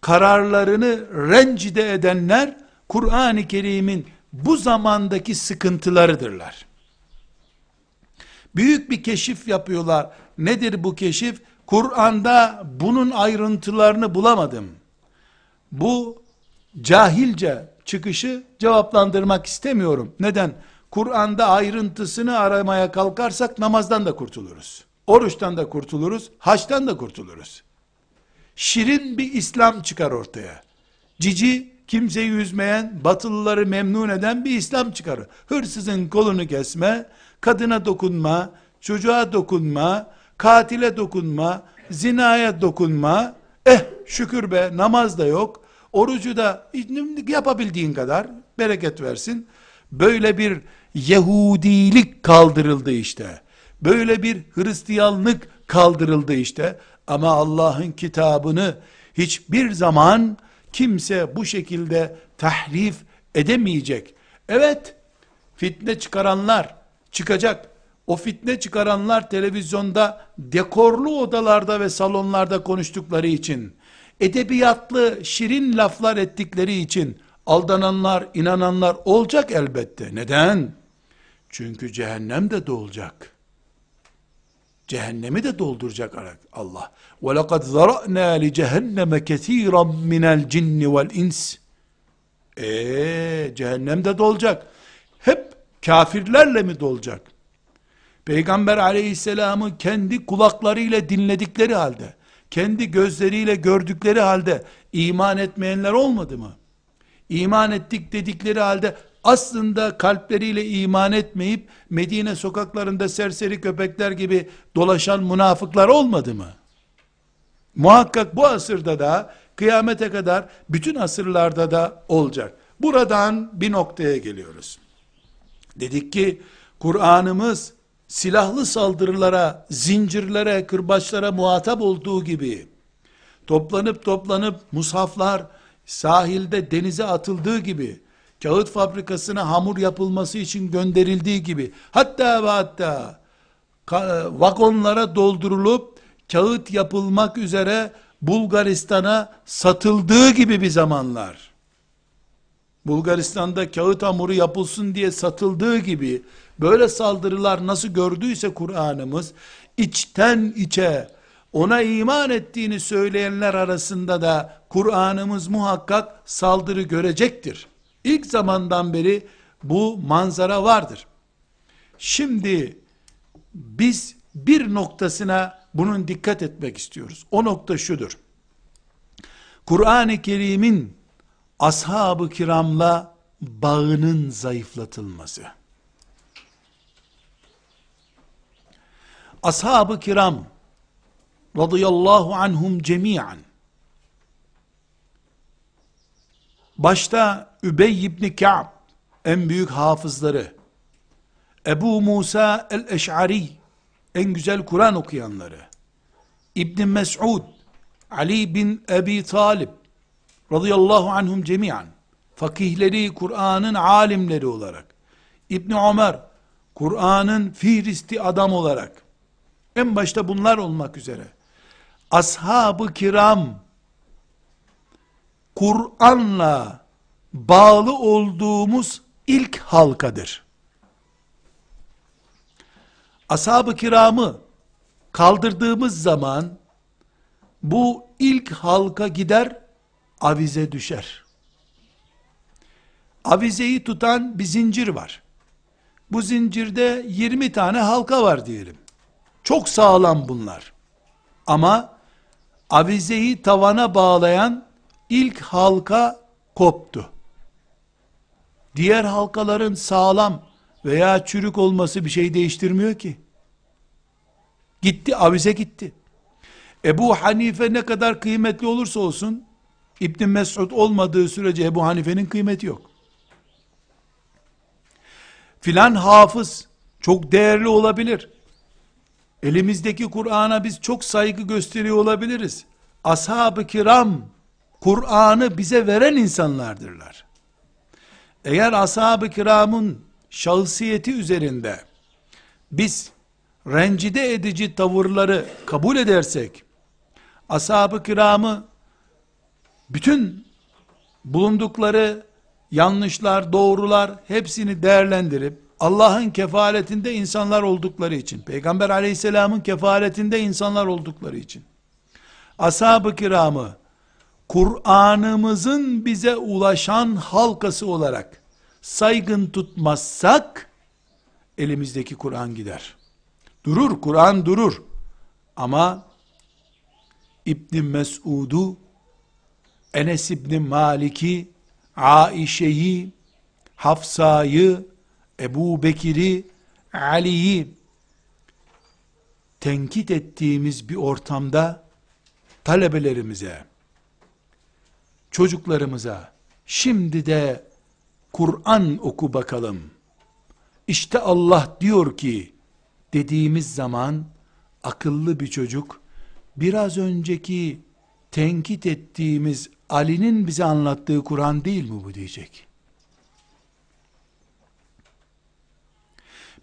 kararlarını rencide edenler, Kur'an-ı Kerim'in bu zamandaki sıkıntılarıdırlar. Büyük bir keşif yapıyorlar. Nedir bu keşif? Kur'an'da bunun ayrıntılarını bulamadım. Bu cahilce çıkışı cevaplandırmak istemiyorum. Neden? Kur'an'da ayrıntısını aramaya kalkarsak namazdan da kurtuluruz. Oruçtan da kurtuluruz, haçtan da kurtuluruz. Şirin bir İslam çıkar ortaya. Cici, kimseyi üzmeyen, batılıları memnun eden bir İslam çıkar. Hırsızın kolunu kesme, kadına dokunma, çocuğa dokunma, katile dokunma, zinaya dokunma, eh şükür be namaz da yok, orucu da yapabildiğin kadar bereket versin. Böyle bir Yahudilik kaldırıldı işte. Böyle bir Hristiyanlık kaldırıldı işte. Ama Allah'ın kitabını hiçbir zaman kimse bu şekilde tahrif edemeyecek. Evet, fitne çıkaranlar çıkacak. O fitne çıkaranlar televizyonda dekorlu odalarda ve salonlarda konuştukları için, edebiyatlı şirin laflar ettikleri için aldananlar, inananlar olacak elbette. Neden? Çünkü cehennem de dolacak. Cehennemi de dolduracak Allah. وَلَقَدْ ذَرَأْنَا لِجَهَنَّمَ كَثِيرًا مِنَ الْجِنِّ وَالْاِنْسِ Eee cehennemde dolacak. Kafirlerle mi dolacak? Peygamber aleyhisselamı kendi kulaklarıyla dinledikleri halde, kendi gözleriyle gördükleri halde iman etmeyenler olmadı mı? İman ettik dedikleri halde aslında kalpleriyle iman etmeyip Medine sokaklarında serseri köpekler gibi dolaşan münafıklar olmadı mı? Muhakkak bu asırda da kıyamete kadar bütün asırlarda da olacak. Buradan bir noktaya geliyoruz. Dedik ki Kur'an'ımız silahlı saldırılara, zincirlere, kırbaçlara muhatap olduğu gibi toplanıp toplanıp mushaflar sahilde denize atıldığı gibi kağıt fabrikasına hamur yapılması için gönderildiği gibi hatta ve hatta vagonlara doldurulup kağıt yapılmak üzere Bulgaristan'a satıldığı gibi bir zamanlar Bulgaristan'da kağıt hamuru yapılsın diye satıldığı gibi böyle saldırılar nasıl gördüyse Kur'an'ımız içten içe ona iman ettiğini söyleyenler arasında da Kur'an'ımız muhakkak saldırı görecektir. İlk zamandan beri bu manzara vardır. Şimdi biz bir noktasına bunun dikkat etmek istiyoruz. O nokta şudur. Kur'an-ı Kerim'in ashab-ı kiramla bağının zayıflatılması. Ashab-ı kiram radıyallahu anhum cemiyen başta Übey ibn Ka'b en büyük hafızları. Ebu Musa el-Eş'ari en güzel Kur'an okuyanları. İbn Mes'ud Ali bin Ebi Talib radıyallahu anhum cemiyan. Fakihleri Kur'an'ın alimleri olarak. İbn Ömer Kur'an'ın fihristi adam olarak. En başta bunlar olmak üzere. Ashab-ı kiram Kur'an'la bağlı olduğumuz ilk halkadır. Ashab-ı kiramı kaldırdığımız zaman bu ilk halka gider avize düşer. Avizeyi tutan bir zincir var. Bu zincirde 20 tane halka var diyelim. Çok sağlam bunlar. Ama avizeyi tavana bağlayan ilk halka koptu. Diğer halkaların sağlam veya çürük olması bir şey değiştirmiyor ki. Gitti, avize gitti. Ebu Hanife ne kadar kıymetli olursa olsun, İbn Mesud olmadığı sürece Ebu Hanife'nin kıymeti yok. Filan hafız çok değerli olabilir. Elimizdeki Kur'an'a biz çok saygı gösteriyor olabiliriz. Ashab-ı kiram Kur'an'ı bize veren insanlardırlar. Eğer ashab-ı kiramın şahsiyeti üzerinde biz rencide edici tavırları kabul edersek, ashab-ı kiramı bütün bulundukları yanlışlar, doğrular hepsini değerlendirip Allah'ın kefaletinde insanlar oldukları için, Peygamber aleyhisselamın kefaletinde insanlar oldukları için, ashab-ı kiramı, Kur'an'ımızın bize ulaşan halkası olarak saygın tutmazsak, elimizdeki Kur'an gider. Durur, Kur'an durur. Ama İbn Mesud'u, Enes İbn Malik'i, Aişe'yi, Hafsa'yı, Ebu Bekir'i, Ali'yi tenkit ettiğimiz bir ortamda talebelerimize, çocuklarımıza şimdi de Kur'an oku bakalım. İşte Allah diyor ki dediğimiz zaman akıllı bir çocuk biraz önceki tenkit ettiğimiz Ali'nin bize anlattığı Kur'an değil mi bu diyecek.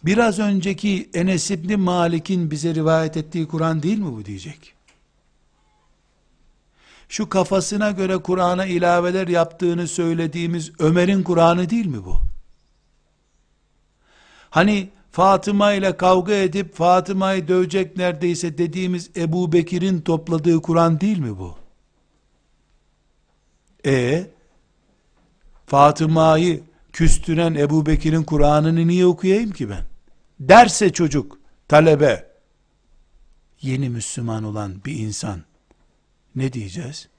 Biraz önceki Enes İbni Malik'in bize rivayet ettiği Kur'an değil mi bu diyecek. Şu kafasına göre Kur'an'a ilaveler yaptığını söylediğimiz Ömer'in Kur'an'ı değil mi bu? Hani Fatıma ile kavga edip Fatıma'yı dövecek neredeyse dediğimiz Ebu Bekir'in topladığı Kur'an değil mi bu? E Fatıma'yı küstüren Ebu Bekir'in Kur'an'ını niye okuyayım ki ben? Derse çocuk, talebe, yeni Müslüman olan bir insan, ne diyeceğiz?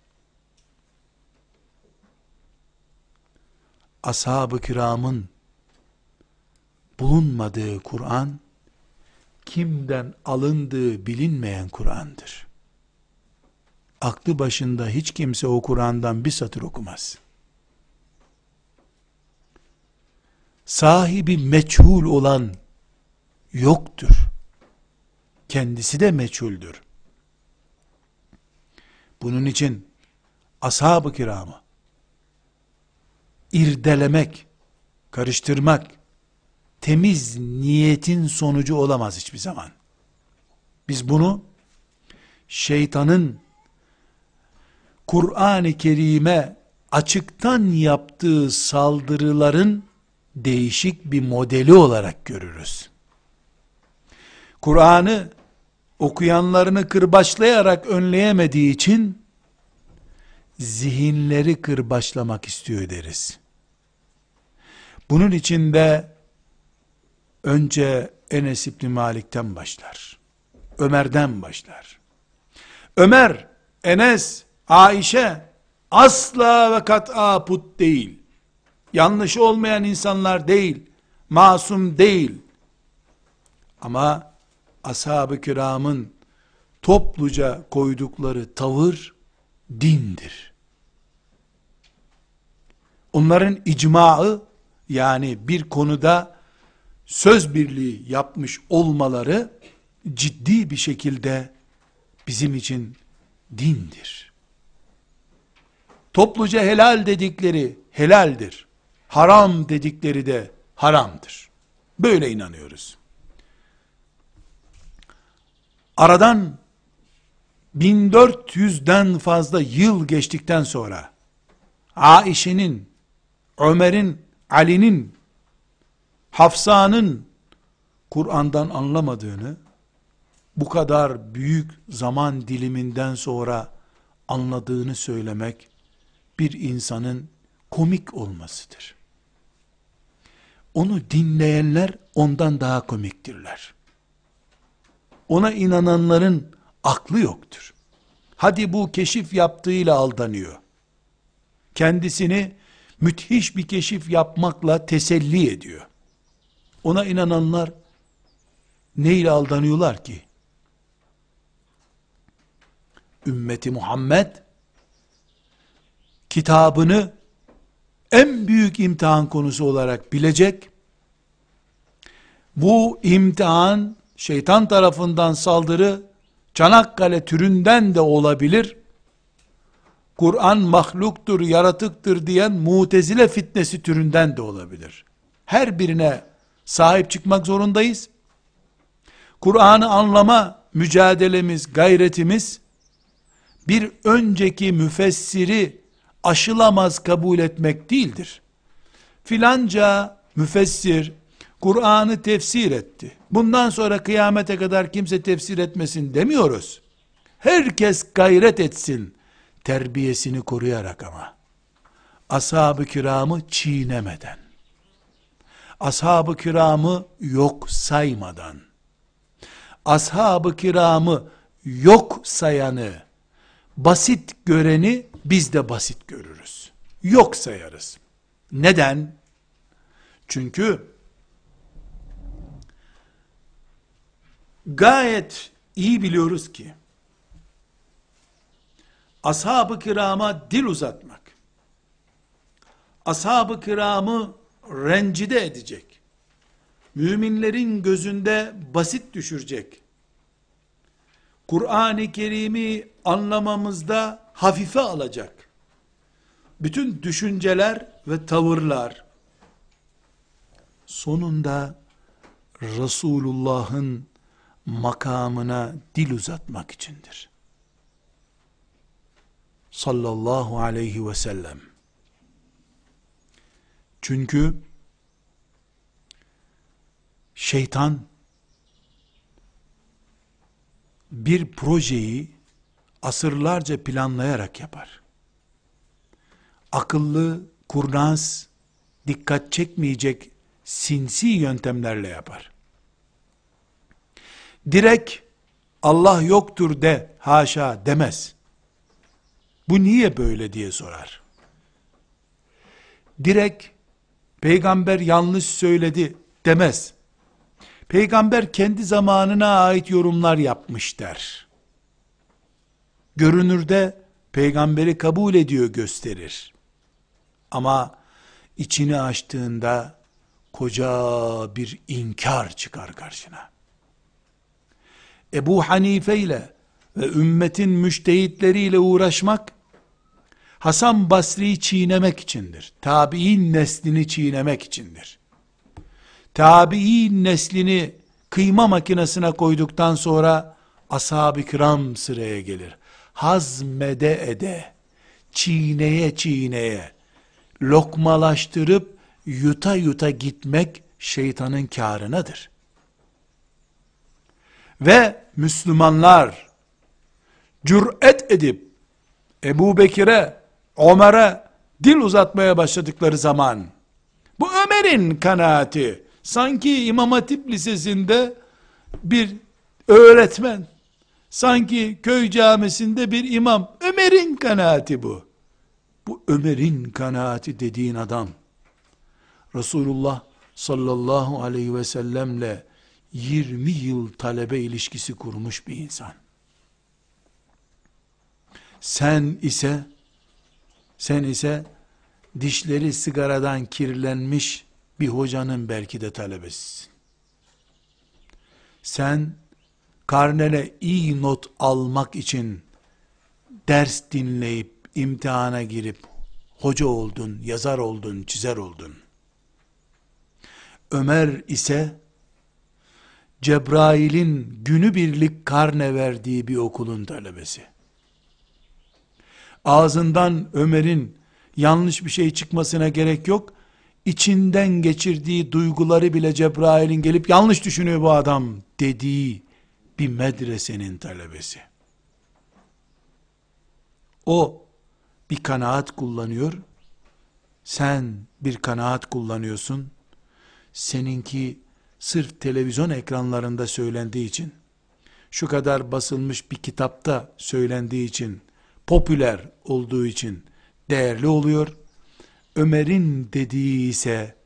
Ashab-ı kiramın bulunmadığı Kur'an, kimden alındığı bilinmeyen Kur'an'dır. Aklı başında hiç kimse o Kur'an'dan bir satır okumaz. Sahibi meçhul olan yoktur. Kendisi de meçhuldür. Bunun için ashab-ı kiramı irdelemek, karıştırmak, temiz niyetin sonucu olamaz hiçbir zaman. Biz bunu şeytanın Kur'an-ı Kerim'e açıktan yaptığı saldırıların değişik bir modeli olarak görürüz. Kur'an'ı okuyanlarını kırbaçlayarak önleyemediği için zihinleri kırbaçlamak istiyor deriz. Bunun içinde önce Enes İbni Malik'ten başlar. Ömer'den başlar. Ömer, Enes, Ayşe asla ve kat'a put değil. Yanlış olmayan insanlar değil. Masum değil. Ama ashab-ı kiramın topluca koydukları tavır dindir. Onların icmaı yani bir konuda söz birliği yapmış olmaları ciddi bir şekilde bizim için dindir. Topluca helal dedikleri helaldir. Haram dedikleri de haramdır. Böyle inanıyoruz. Aradan 1400'den fazla yıl geçtikten sonra Aişe'nin, Ömer'in, Ali'nin, Hafsa'nın Kur'an'dan anlamadığını bu kadar büyük zaman diliminden sonra anladığını söylemek bir insanın komik olmasıdır. Onu dinleyenler ondan daha komiktirler. Ona inananların aklı yoktur. Hadi bu keşif yaptığıyla aldanıyor. Kendisini müthiş bir keşif yapmakla teselli ediyor. Ona inananlar neyle aldanıyorlar ki? Ümmeti Muhammed kitabını en büyük imtihan konusu olarak bilecek. Bu imtihan şeytan tarafından saldırı Çanakkale türünden de olabilir. Kur'an mahluktur, yaratıktır diyen mutezile fitnesi türünden de olabilir. Her birine sahip çıkmak zorundayız. Kur'an'ı anlama mücadelemiz, gayretimiz, bir önceki müfessiri aşılamaz kabul etmek değildir. Filanca müfessir, Kur'an'ı tefsir etti. Bundan sonra kıyamete kadar kimse tefsir etmesin demiyoruz. Herkes gayret etsin. Terbiyesini koruyarak ama. Ashab-ı kiramı çiğnemeden. Ashab-ı kiramı yok saymadan. Ashab-ı kiramı yok sayanı, basit göreni biz de basit görürüz. Yok sayarız. Neden? Çünkü gayet iyi biliyoruz ki ashab-ı kirama dil uzatmak ashab-ı kiramı rencide edecek müminlerin gözünde basit düşürecek Kur'an-ı Kerim'i anlamamızda hafife alacak bütün düşünceler ve tavırlar sonunda Resulullah'ın makamına dil uzatmak içindir. Sallallahu aleyhi ve sellem. Çünkü şeytan bir projeyi asırlarca planlayarak yapar. Akıllı, kurnaz, dikkat çekmeyecek sinsi yöntemlerle yapar. Direkt Allah yoktur de haşa demez. Bu niye böyle diye sorar. Direkt peygamber yanlış söyledi demez. Peygamber kendi zamanına ait yorumlar yapmış der. Görünürde peygamberi kabul ediyor gösterir. Ama içini açtığında koca bir inkar çıkar karşına. Ebu Hanife ile ve ümmetin müştehitleriyle uğraşmak, Hasan Basri'yi çiğnemek içindir. Tabi'in neslini çiğnemek içindir. Tabi'in neslini kıyma makinesine koyduktan sonra ashab-ı kiram sıraya gelir. Hazmede ede, çiğneye çiğneye, lokmalaştırıp yuta yuta gitmek şeytanın karınadır. Ve Müslümanlar cüret edip Ebu Bekir'e, Ömer'e dil uzatmaya başladıkları zaman bu Ömer'in kanaati sanki İmam Hatip Lisesi'nde bir öğretmen sanki köy camisinde bir imam Ömer'in kanaati bu bu Ömer'in kanaati dediğin adam Resulullah sallallahu aleyhi ve sellemle 20 yıl talebe ilişkisi kurmuş bir insan. Sen ise sen ise dişleri sigaradan kirlenmiş bir hocanın belki de talebesisin. Sen karnene iyi not almak için ders dinleyip imtihana girip hoca oldun, yazar oldun, çizer oldun. Ömer ise Cebrail'in günübirlik karne verdiği bir okulun talebesi. Ağzından Ömer'in yanlış bir şey çıkmasına gerek yok. İçinden geçirdiği duyguları bile Cebrail'in gelip yanlış düşünüyor bu adam dediği bir medresenin talebesi. O bir kanaat kullanıyor. Sen bir kanaat kullanıyorsun. Seninki sırf televizyon ekranlarında söylendiği için, şu kadar basılmış bir kitapta söylendiği için, popüler olduğu için değerli oluyor. Ömer'in dediği ise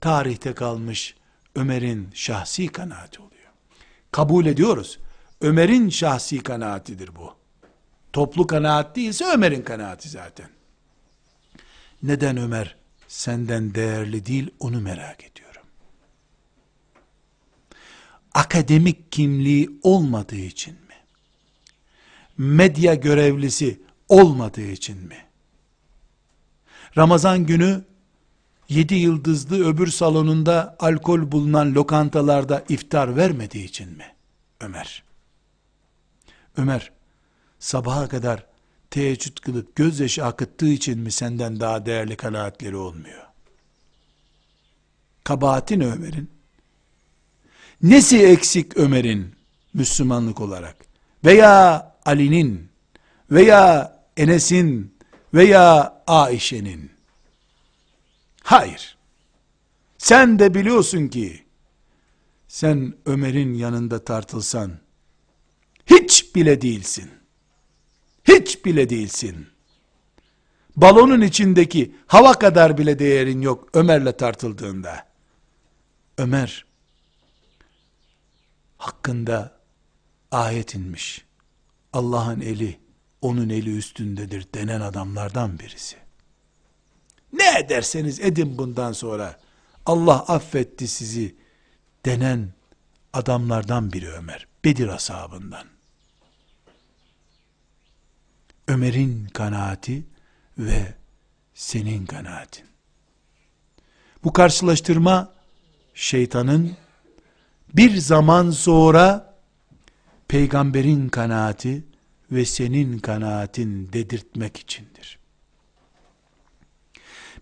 tarihte kalmış Ömer'in şahsi kanaati oluyor. Kabul ediyoruz. Ömer'in şahsi kanaatidir bu. Toplu kanaat değilse Ömer'in kanaati zaten. Neden Ömer senden değerli değil onu merak ediyorum. Akademik kimliği olmadığı için mi? Medya görevlisi olmadığı için mi? Ramazan günü yedi yıldızlı öbür salonunda alkol bulunan lokantalarda iftar vermediği için mi? Ömer. Ömer, sabaha kadar teheccüd kılıp gözyaşı akıttığı için mi senden daha değerli kanaatleri olmuyor? Kabahatin Ömer'in. Nesi eksik Ömer'in Müslümanlık olarak? Veya Ali'nin veya Enes'in veya Ayşe'nin. Hayır. Sen de biliyorsun ki sen Ömer'in yanında tartılsan hiç bile değilsin. Hiç bile değilsin. Balonun içindeki hava kadar bile değerin yok Ömer'le tartıldığında. Ömer hakkında ayet inmiş. Allah'ın eli onun eli üstündedir denen adamlardan birisi. Ne ederseniz edin bundan sonra Allah affetti sizi denen adamlardan biri Ömer. Bedir ashabından. Ömer'in kanaati ve senin kanaatin. Bu karşılaştırma şeytanın bir zaman sonra peygamberin kanaati ve senin kanaatin dedirtmek içindir.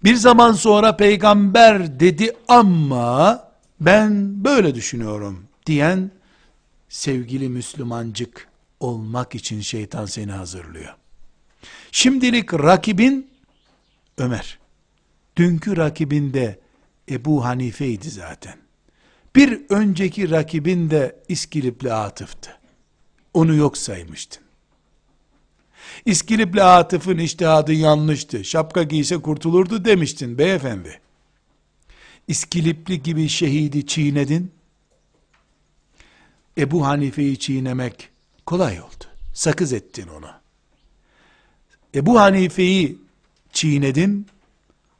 Bir zaman sonra peygamber dedi ama ben böyle düşünüyorum diyen sevgili Müslümancık olmak için şeytan seni hazırlıyor. Şimdilik rakibin Ömer. dünkü rakibinde Ebu Hanife'ydi zaten. Bir önceki rakibin de İskilipli Atıf'tı. Onu yok saymıştın. İskilipli Atıf'ın iştihadı yanlıştı. Şapka giyse kurtulurdu demiştin beyefendi. İskilipli gibi şehidi çiğnedin. Ebu Hanife'yi çiğnemek kolay oldu. Sakız ettin onu. Ebu Hanife'yi çiğnedin.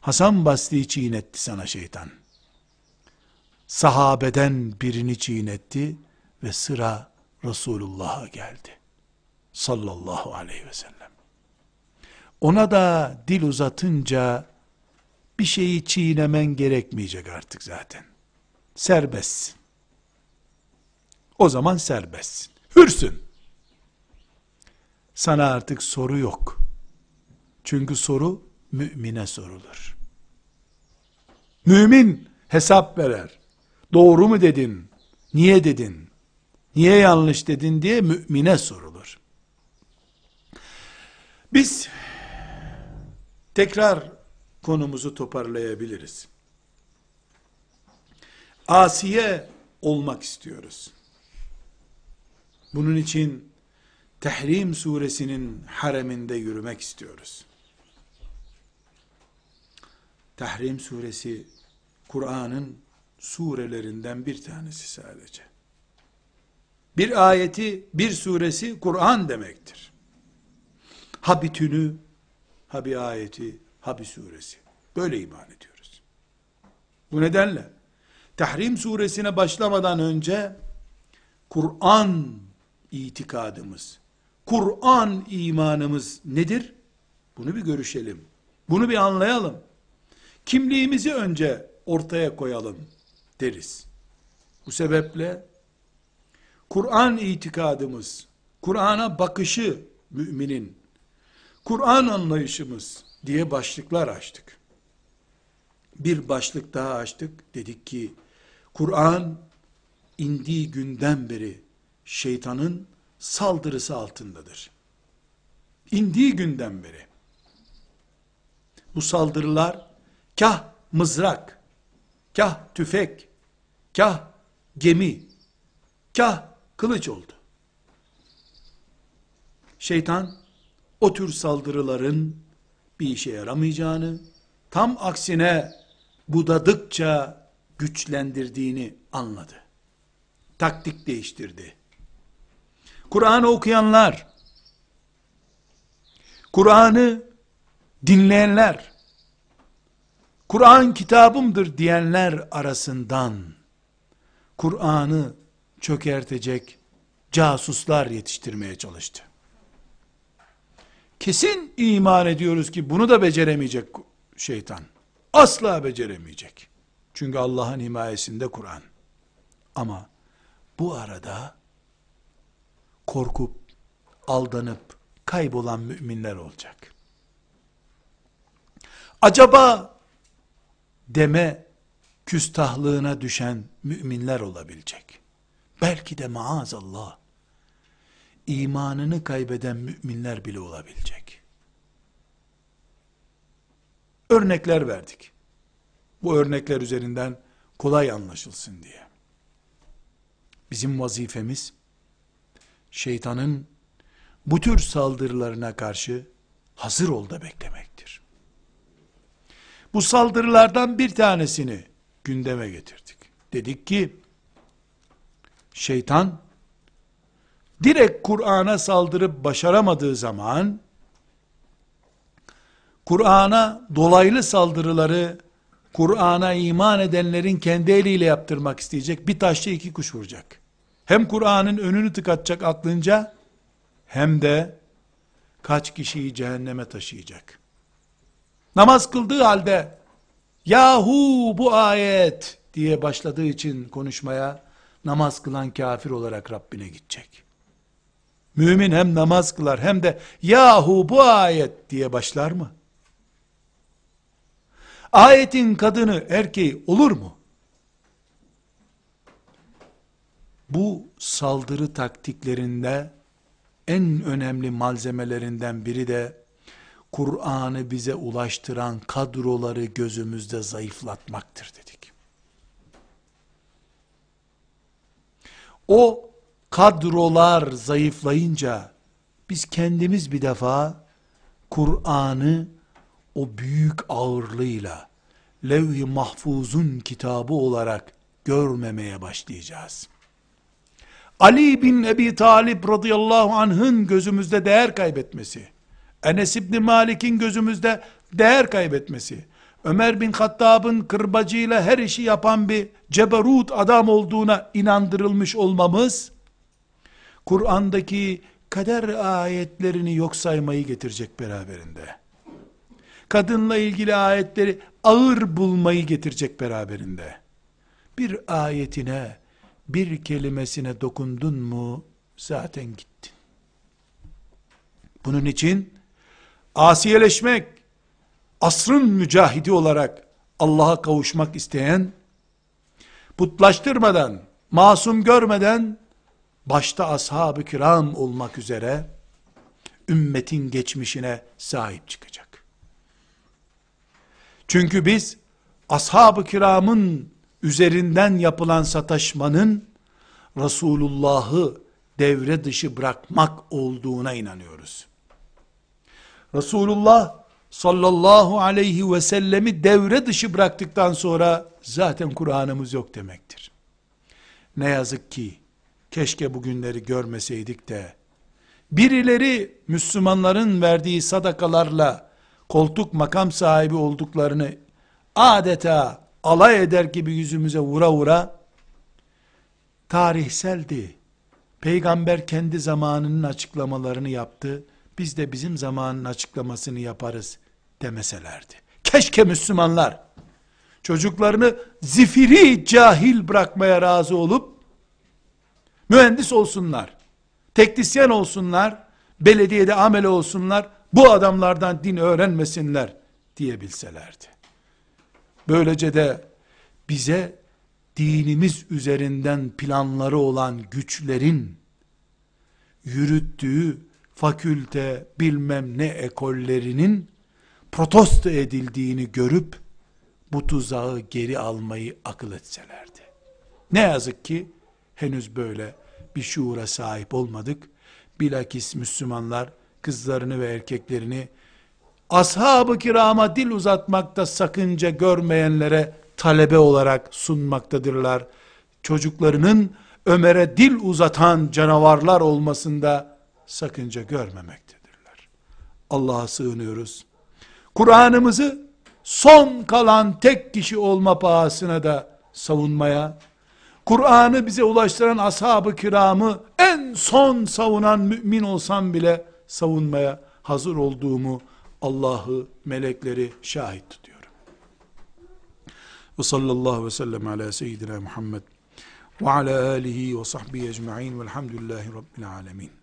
Hasan Basri'yi çiğnetti sana şeytan. Sahabeden birini çiğnetti ve sıra Resulullah'a geldi. Sallallahu aleyhi ve sellem. Ona da dil uzatınca bir şeyi çiğnemen gerekmeyecek artık zaten. Serbestsin. O zaman serbestsin. Hürsün. Sana artık soru yok. Çünkü soru mümine sorulur. Mümin hesap verer. Doğru mu dedin? Niye dedin? Niye yanlış dedin diye mümine sorulur. Biz tekrar konumuzu toparlayabiliriz. Asiye olmak istiyoruz. Bunun için Tehrim suresinin hareminde yürümek istiyoruz. Tahrim suresi Kur'an'ın surelerinden bir tanesi sadece. Bir ayeti, bir suresi Kur'an demektir. Ha bütünü, ha bir ayeti, ha bir suresi. Böyle iman ediyoruz. Bu nedenle Tahrim suresine başlamadan önce Kur'an itikadımız, Kur'an imanımız nedir? Bunu bir görüşelim. Bunu bir anlayalım. Kimliğimizi önce ortaya koyalım deriz. Bu sebeple Kur'an itikadımız, Kur'an'a bakışı müminin, Kur'an anlayışımız diye başlıklar açtık. Bir başlık daha açtık. Dedik ki Kur'an indiği günden beri şeytanın saldırısı altındadır. İndiği günden beri. Bu saldırılar kah mızrak, kah tüfek, kah gemi, kah kılıç oldu. Şeytan o tür saldırıların bir işe yaramayacağını, tam aksine budadıkça güçlendirdiğini anladı. Taktik değiştirdi. Kur'an'ı okuyanlar, Kur'an'ı dinleyenler, Kur'an kitabımdır diyenler arasından Kur'an'ı çökertecek casuslar yetiştirmeye çalıştı. Kesin iman ediyoruz ki bunu da beceremeyecek şeytan. Asla beceremeyecek. Çünkü Allah'ın himayesinde Kur'an. Ama bu arada korkup, aldanıp, kaybolan müminler olacak. Acaba deme küstahlığına düşen müminler olabilecek. Belki de maazallah imanını kaybeden müminler bile olabilecek. Örnekler verdik. Bu örnekler üzerinden kolay anlaşılsın diye. Bizim vazifemiz şeytanın bu tür saldırılarına karşı hazır ol da beklemektir. Bu saldırılardan bir tanesini gündeme getirdik. Dedik ki şeytan direkt Kur'an'a saldırıp başaramadığı zaman Kur'an'a dolaylı saldırıları Kur'an'a iman edenlerin kendi eliyle yaptırmak isteyecek. Bir taşla iki kuş vuracak. Hem Kur'an'ın önünü tıkatacak aklınca hem de kaç kişiyi cehenneme taşıyacak. Namaz kıldığı halde yahu bu ayet diye başladığı için konuşmaya namaz kılan kafir olarak Rabbine gidecek. Mümin hem namaz kılar hem de yahu bu ayet diye başlar mı? Ayetin kadını erkeği olur mu? Bu saldırı taktiklerinde en önemli malzemelerinden biri de Kur'an'ı bize ulaştıran kadroları gözümüzde zayıflatmaktır dedik. O kadrolar zayıflayınca biz kendimiz bir defa Kur'an'ı o büyük ağırlığıyla levh-i mahfuzun kitabı olarak görmemeye başlayacağız. Ali bin Ebi Talib radıyallahu anh'ın gözümüzde değer kaybetmesi, Enes İbni Malik'in gözümüzde değer kaybetmesi, Ömer bin Hattab'ın kırbacıyla her işi yapan bir ceberut adam olduğuna inandırılmış olmamız, Kur'an'daki kader ayetlerini yok saymayı getirecek beraberinde. Kadınla ilgili ayetleri ağır bulmayı getirecek beraberinde. Bir ayetine, bir kelimesine dokundun mu, zaten gittin. Bunun için, asiyeleşmek, asrın mücahidi olarak Allah'a kavuşmak isteyen, putlaştırmadan, masum görmeden, başta ashab-ı kiram olmak üzere, ümmetin geçmişine sahip çıkacak. Çünkü biz, ashab-ı kiramın üzerinden yapılan sataşmanın, Resulullah'ı devre dışı bırakmak olduğuna inanıyoruz. Resulullah sallallahu aleyhi ve sellemi devre dışı bıraktıktan sonra zaten Kur'an'ımız yok demektir. Ne yazık ki keşke bugünleri görmeseydik de birileri Müslümanların verdiği sadakalarla koltuk makam sahibi olduklarını adeta alay eder gibi yüzümüze vura vura tarihseldi. Peygamber kendi zamanının açıklamalarını yaptı. Biz de bizim zamanın açıklamasını yaparız demeselerdi. Keşke Müslümanlar çocuklarını zifiri cahil bırakmaya razı olup mühendis olsunlar, teknisyen olsunlar, belediyede amele olsunlar, bu adamlardan din öğrenmesinler diyebilselerdi. Böylece de bize dinimiz üzerinden planları olan güçlerin yürüttüğü fakülte bilmem ne ekollerinin protesto edildiğini görüp bu tuzağı geri almayı akıl etselerdi. Ne yazık ki henüz böyle bir şuura sahip olmadık. Bilakis Müslümanlar kızlarını ve erkeklerini ashab-ı kirama dil uzatmakta sakınca görmeyenlere talebe olarak sunmaktadırlar. Çocuklarının Ömer'e dil uzatan canavarlar olmasında sakınca görmemektedirler. Allah'a sığınıyoruz. Kur'an'ımızı son kalan tek kişi olma pahasına da savunmaya, Kur'an'ı bize ulaştıran ashab-ı kiramı en son savunan mümin olsam bile savunmaya hazır olduğumu Allah'ı, melekleri şahit tutuyorum. Ve sallallahu ve sellem ala seyyidina Muhammed ve ala alihi ve sahbihi ecma'in velhamdülillahi rabbil alemin.